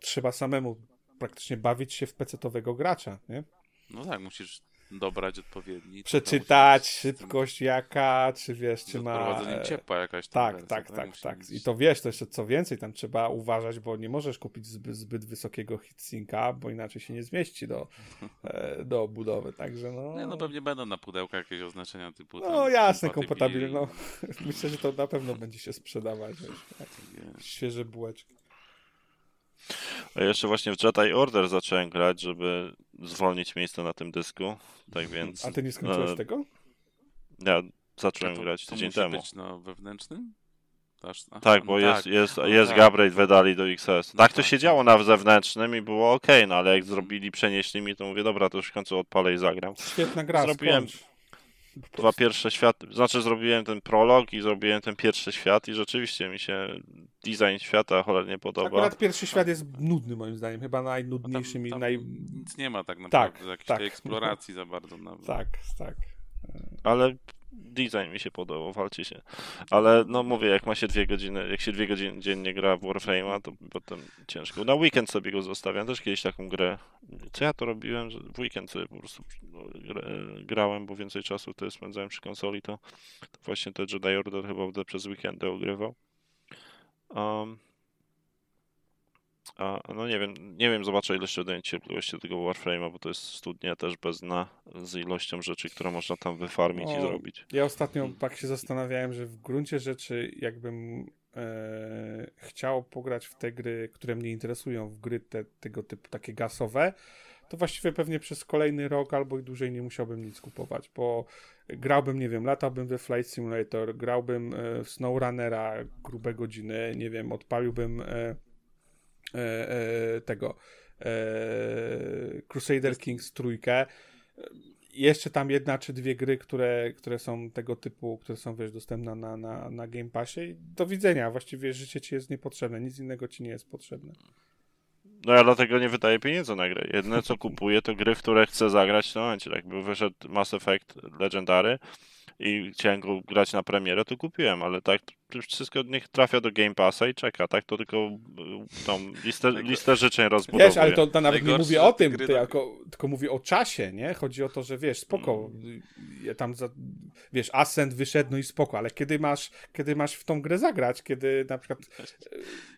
trzeba samemu praktycznie bawić się w pecetowego gracza, nie? No tak, musisz dobrać odpowiedni. Przeczytać, szybkość jaka, czy wiesz, czy ma... Prowadzenie ciepła jakaś tam Tak, tak, tak, tak. Być... I to wiesz, to jeszcze co więcej, tam trzeba uważać, bo nie możesz kupić zbyt, zbyt wysokiego hitsinka, bo inaczej się nie zmieści do, e, do obudowy, także no... Nie, no pewnie będą na pudełkach jakieś oznaczenia typu... No jasne, kompatybilne, no. Myślę, że to na pewno będzie się sprzedawać, wiesz, tak. świeże bułeczki. A jeszcze właśnie w Jedi Order zacząłem grać, żeby zwolnić miejsce na tym dysku. Tak więc. A ty nie skończyłeś e, tego? Ja zacząłem to, grać tydzień to temu. Być na wewnętrznym? Aż, tak, bo no jest, tak. jest, jest no tak. wydali do XS. Tak, to tak, się tak. działo na zewnętrznym i było ok, no ale jak zrobili, przenieśli mi, to mówię, dobra, to już w końcu odpalę i zagram. Świetna gra, Zrobiłem, skończ dwa pierwsze światy. Znaczy, zrobiłem ten prolog i zrobiłem ten pierwszy świat, i rzeczywiście mi się design świata cholernie podoba. Akurat pierwszy świat jest nudny, moim zdaniem. Chyba najnudniejszym i naj. Nic nie ma tak naprawdę. Tak, jakiejś tak. tej eksploracji za bardzo. Nawet. Tak, tak. Ale design mi się podobał, walczy się. Ale no mówię, jak ma się dwie godziny, jak się dwie godziny dziennie gra w Warframe'a, to potem ciężko. Na weekend sobie go zostawiam, też kiedyś taką grę. Co ja to robiłem, w weekend sobie po prostu no, grałem, bo więcej czasu wtedy spędzałem przy konsoli, to, to właśnie te Jedi Order chyba przez weekendy ogrywał. Um, a, no nie wiem, nie wiem, zobaczę ile się daje cierpliwości tego Warframe'a, bo to jest studnia też bez dna z ilością rzeczy, które można tam wyfarmić i zrobić. Ja ostatnio tak się zastanawiałem, że w gruncie rzeczy jakbym e, chciał pograć w te gry, które mnie interesują, w gry te, tego typu, takie gasowe, to właściwie pewnie przez kolejny rok albo i dłużej nie musiałbym nic kupować, bo grałbym, nie wiem, latałbym we Flight Simulator, grałbym e, w SnowRunnera grube godziny, nie wiem, odpaliłbym e, tego e, Crusader Kings trójkę. Jeszcze tam jedna czy dwie gry, które, które są tego typu, które są wiesz, dostępne na, na, na Game Passie. I do widzenia. Właściwie życie ci jest niepotrzebne. Nic innego ci nie jest potrzebne. No ja dlatego nie wydaję pieniędzy na grę. Jedyne co kupuję to gry, w które chcę zagrać w tym momencie. Jakby wyszedł Mass Effect Legendary i chciałem go grać na premierę, to kupiłem, ale tak wszystko niech trafia do Game Passa i czeka, tak? To tylko y, tą listę, listę życzeń rozbudowuje. Wiesz, ale to, to nawet nie mówię o tym, to jako, tylko mówię o czasie, nie? Chodzi o to, że wiesz, spoko, mm. ja tam, za, wiesz, Ascent wyszedł, no i spoko, ale kiedy masz, kiedy masz w tą grę zagrać, kiedy na przykład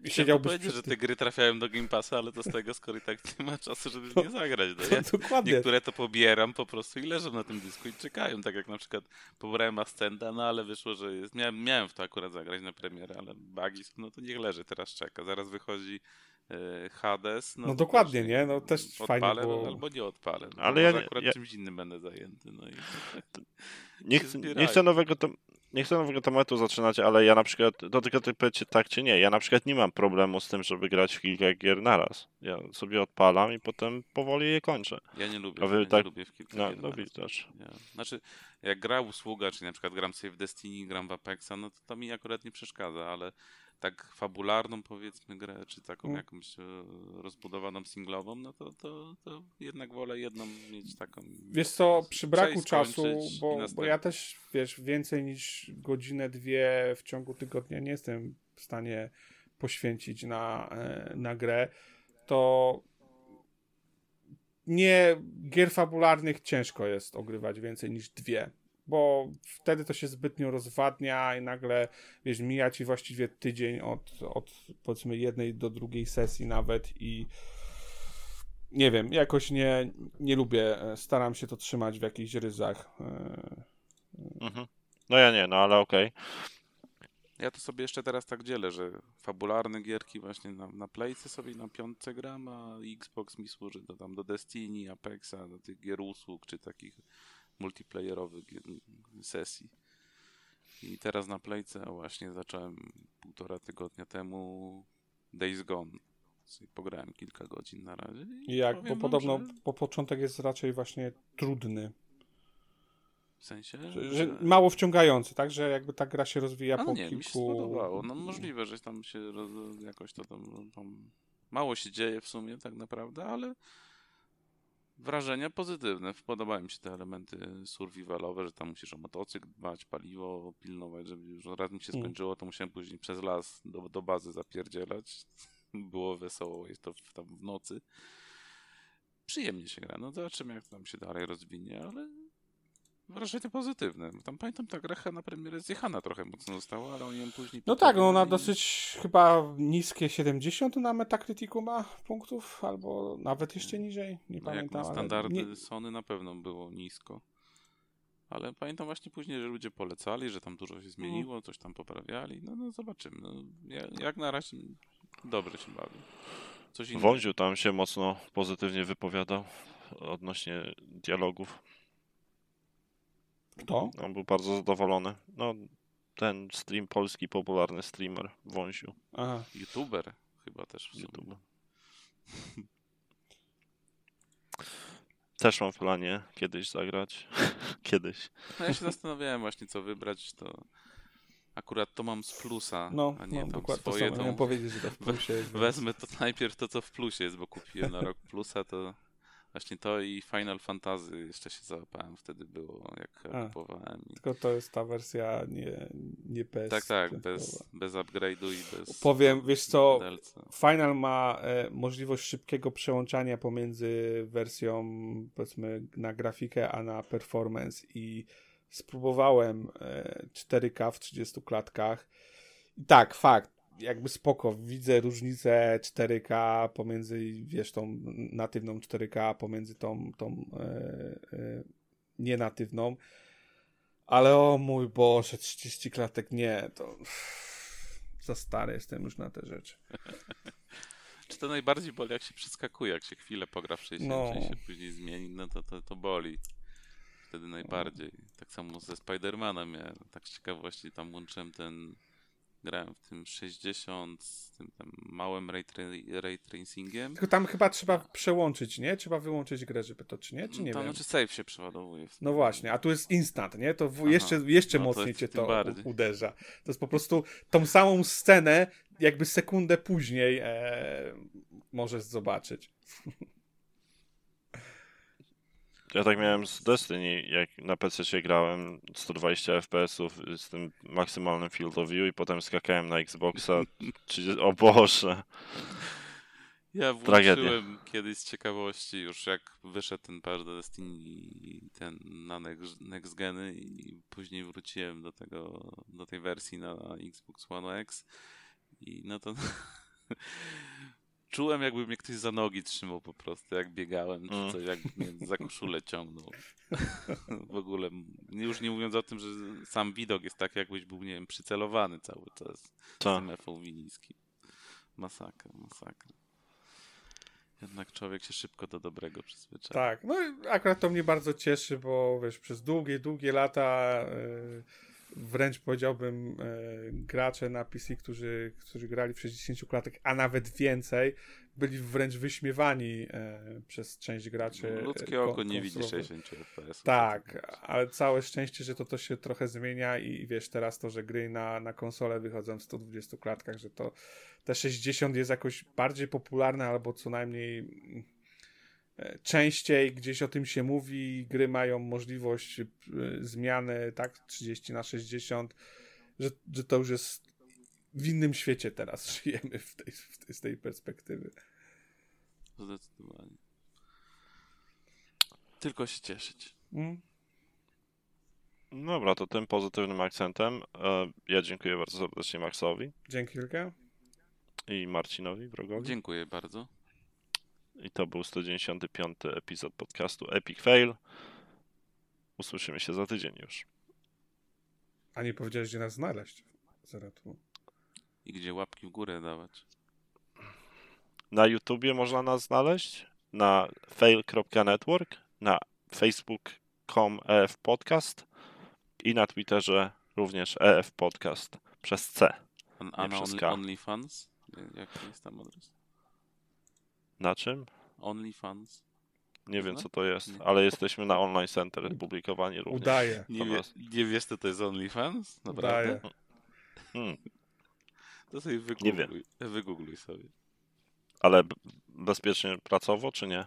e, siedziałbyś... Przy... że te gry trafiają do Game Passa, ale to z tego, skoro i tak nie ma czasu, żeby w nie zagrać. No, ja dokładnie. Niektóre to pobieram po prostu i leżą na tym dysku i czekają, tak jak na przykład pobrałem Ascenta, no ale wyszło, że jest, miałem, miałem w to akurat zagrać na premierę, ale Bagis, no to niech leży, teraz czeka. Zaraz wychodzi e, Hades. No, no dokładnie, nie? No też odpalę, fajnie było. No, albo nie odpalę. No, ale ja akurat ja... czymś innym będę zajęty. No i... nie, chcę, nie chcę nowego to nie chcę nowego tematu zaczynać, ale ja na przykład, tylko ty powiecie tak czy nie, ja na przykład nie mam problemu z tym, żeby grać w kilka gier naraz. Ja sobie odpalam i potem powoli je kończę. Ja nie lubię, ja tak... nie lubię w kilka no, gier lubię też. Ja. Znaczy, jak gra usługa, czyli na przykład gram sobie w Destiny, gram w Apexa, no to to mi akurat nie przeszkadza, ale tak fabularną powiedzmy grę, czy taką mm. jakąś e, rozbudowaną singlową, no to, to, to jednak wolę jedną mieć taką. Wiesz co, przy braku czasu, bo, bo ja też wiesz, więcej niż godzinę, dwie w ciągu tygodnia nie jestem w stanie poświęcić na, e, na grę, to nie gier fabularnych ciężko jest ogrywać więcej niż dwie bo wtedy to się zbytnio rozwadnia i nagle, wiesz, mija ci właściwie tydzień od, od powiedzmy jednej do drugiej sesji nawet i nie wiem, jakoś nie, nie lubię, e, staram się to trzymać w jakichś ryzach. E, mhm. No ja nie, no ale okej. Okay. Ja to sobie jeszcze teraz tak dzielę, że fabularne gierki właśnie na, na Playce sobie na piątce gram, a Xbox mi służy do, tam do Destiny, Apexa, do tych gier usług, czy takich multiplayerowych sesji. I teraz na Playce właśnie zacząłem półtora tygodnia temu Days Gone. Pograłem kilka godzin na razie. I jak? Bo podobno że... po początek jest raczej właśnie trudny. W sensie? Że, że mało wciągający, tak? Że jakby ta gra się rozwija A po nie, kilku... mi się spodobało. No możliwe, że tam się jakoś to tam, tam mało się dzieje w sumie tak naprawdę, ale Wrażenia pozytywne. Podobają mi się te elementy survivalowe, że tam musisz o motocykl dbać, paliwo pilnować, żeby już raz mi się mm. skończyło, to musiałem później przez las do, do bazy zapierdzielać. Było wesoło, jest to w, tam w nocy. Przyjemnie się gra. No zobaczymy, jak tam się dalej rozwinie, ale wrażenie pozytywne. Tam pamiętam, ta gra na premierę zjechana trochę mocno została, ale oni ją później... No tak, no ona i... dosyć chyba niskie 70 na Metacriticu ma punktów, albo nawet jeszcze niżej, nie no pamiętam. Jak na standardy nie... Sony na pewno było nisko. Ale pamiętam właśnie później, że ludzie polecali, że tam dużo się zmieniło, mm. coś tam poprawiali. No, no zobaczymy. No, jak na razie dobrze się bawi. Coś innego. Wąziu tam się mocno pozytywnie wypowiadał odnośnie dialogów. Kto? On był bardzo zadowolony. No, ten stream polski, popularny streamer Wąsiu. Aha. YouTuber chyba też. W YouTuber. Też mam w planie kiedyś zagrać. kiedyś. No ja się zastanawiałem właśnie co wybrać, to akurat to mam z plusa, no, a nie no, tam dokładnie swoje. To samo. powiedzieć, że to w plusie jest. Wezmę to najpierw to, co w plusie jest, bo kupiłem na rok plusa, to Właśnie to i Final Fantasy jeszcze się załapałem, wtedy było, jak A, kupowałem. Tylko to jest ta wersja nie, nie bez... Tak, tak, bez, bez upgrade'u i bez... Powiem, wiesz co, DLC. Final ma e, możliwość szybkiego przełączania pomiędzy wersją, powiedzmy, na grafikę, a na performance i spróbowałem e, 4K w 30 klatkach. I tak, fakt, jakby spoko, widzę różnicę 4K pomiędzy, wiesz, tą natywną 4K pomiędzy tą, tą e, e, nienatywną, ale o mój Boże, 30 klatek nie, to za stary jestem już na te rzeczy. Czy to najbardziej boli, jak się przeskakuje, jak się chwilę pogra w 60 no. i się później zmieni, no to, to, to boli. Wtedy najbardziej. Tak samo ze Spider-Manem miałem. Tak z ciekawości tam łączyłem ten grałem w tym 60 z tym, tym małym ray, ray tracingiem. Tylko tam chyba trzeba przełączyć, nie? Trzeba wyłączyć grę, żeby to, czy nie? Czy nie tam wiem. znaczy save się przeładowuje. No właśnie, a tu jest instant, nie? To w, jeszcze, jeszcze no mocniej cię to bardziej. uderza. To jest po prostu tą samą scenę, jakby sekundę później e, możesz zobaczyć. Ja tak miałem z Destiny, jak na PC grałem 120 fps z tym maksymalnym field of view i potem skakałem na Xboxa 30... O Boże! Ja włączyłem Tragedia. kiedyś z ciekawości już jak wyszedł ten patch do Destiny ten na next, next geny i później wróciłem do tego, do tej wersji na Xbox One X i no to czułem, jakby mnie ktoś za nogi trzymał po prostu, jak biegałem, czy mm. coś, jakby mnie za koszulę ciągnął. w ogóle, już nie mówiąc o tym, że sam widok jest tak, jakbyś był, nie wiem, przycelowany cały czas to. z tym FOV niskim. Masakra, masakra. Jednak człowiek się szybko do dobrego przyzwyczaja. Tak, no akurat to mnie bardzo cieszy, bo wiesz, przez długie, długie lata... Yy wręcz powiedziałbym e, gracze na PC, którzy, którzy grali w 60 klatek, a nawet więcej, byli wręcz wyśmiewani e, przez część graczy. Ludzkie oko nie widzi 60 FPS. Tak, ale całe szczęście, że to, to się trochę zmienia i wiesz, teraz to, że gry na, na konsolę wychodzą w 120 klatkach, że to te 60 jest jakoś bardziej popularne albo co najmniej częściej gdzieś o tym się mówi, gry mają możliwość e, zmiany, tak, 30 na 60, że, że to już jest w innym świecie teraz żyjemy w tej, w tej, z tej perspektywy. Zdecydowanie. Tylko się cieszyć. Mm. Dobra, to tym pozytywnym akcentem e, ja dziękuję bardzo serdecznie Maxowi. Dzięki wielkie. I Marcinowi, wrogowi. Dziękuję bardzo. I to był 195 epizod podcastu Epic Fail. Usłyszymy się za tydzień już. A nie powiedziałeś, gdzie nas znaleźć? Zaratu. I gdzie łapki w górę dawać? Na YouTubie można nas znaleźć, na fail.network, na facebook.com EF Podcast i na Twitterze również EF Podcast przez C. A, na only, OnlyFans? Jaki jest tam adres? Na czym? OnlyFans. Nie wiem, co to jest, ale jesteśmy na Online Center publikowani również. Udaje. Nie, wie, nie wiesz, co to jest OnlyFans? Naprawdę? Udaje. Hmm. To sobie wygoogluj, nie wiem. wygoogluj sobie. Ale bezpiecznie pracowo, czy nie?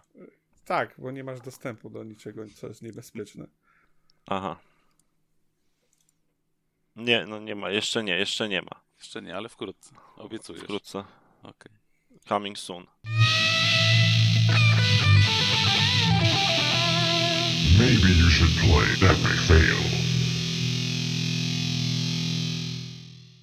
Tak, bo nie masz dostępu do niczego, co jest niebezpieczne. Aha. Nie, no nie ma, jeszcze nie, jeszcze nie ma. Jeszcze nie, ale wkrótce. Obiecujesz. Wkrótce. Okej. Okay. Coming soon. Maybe you should play. That may fail.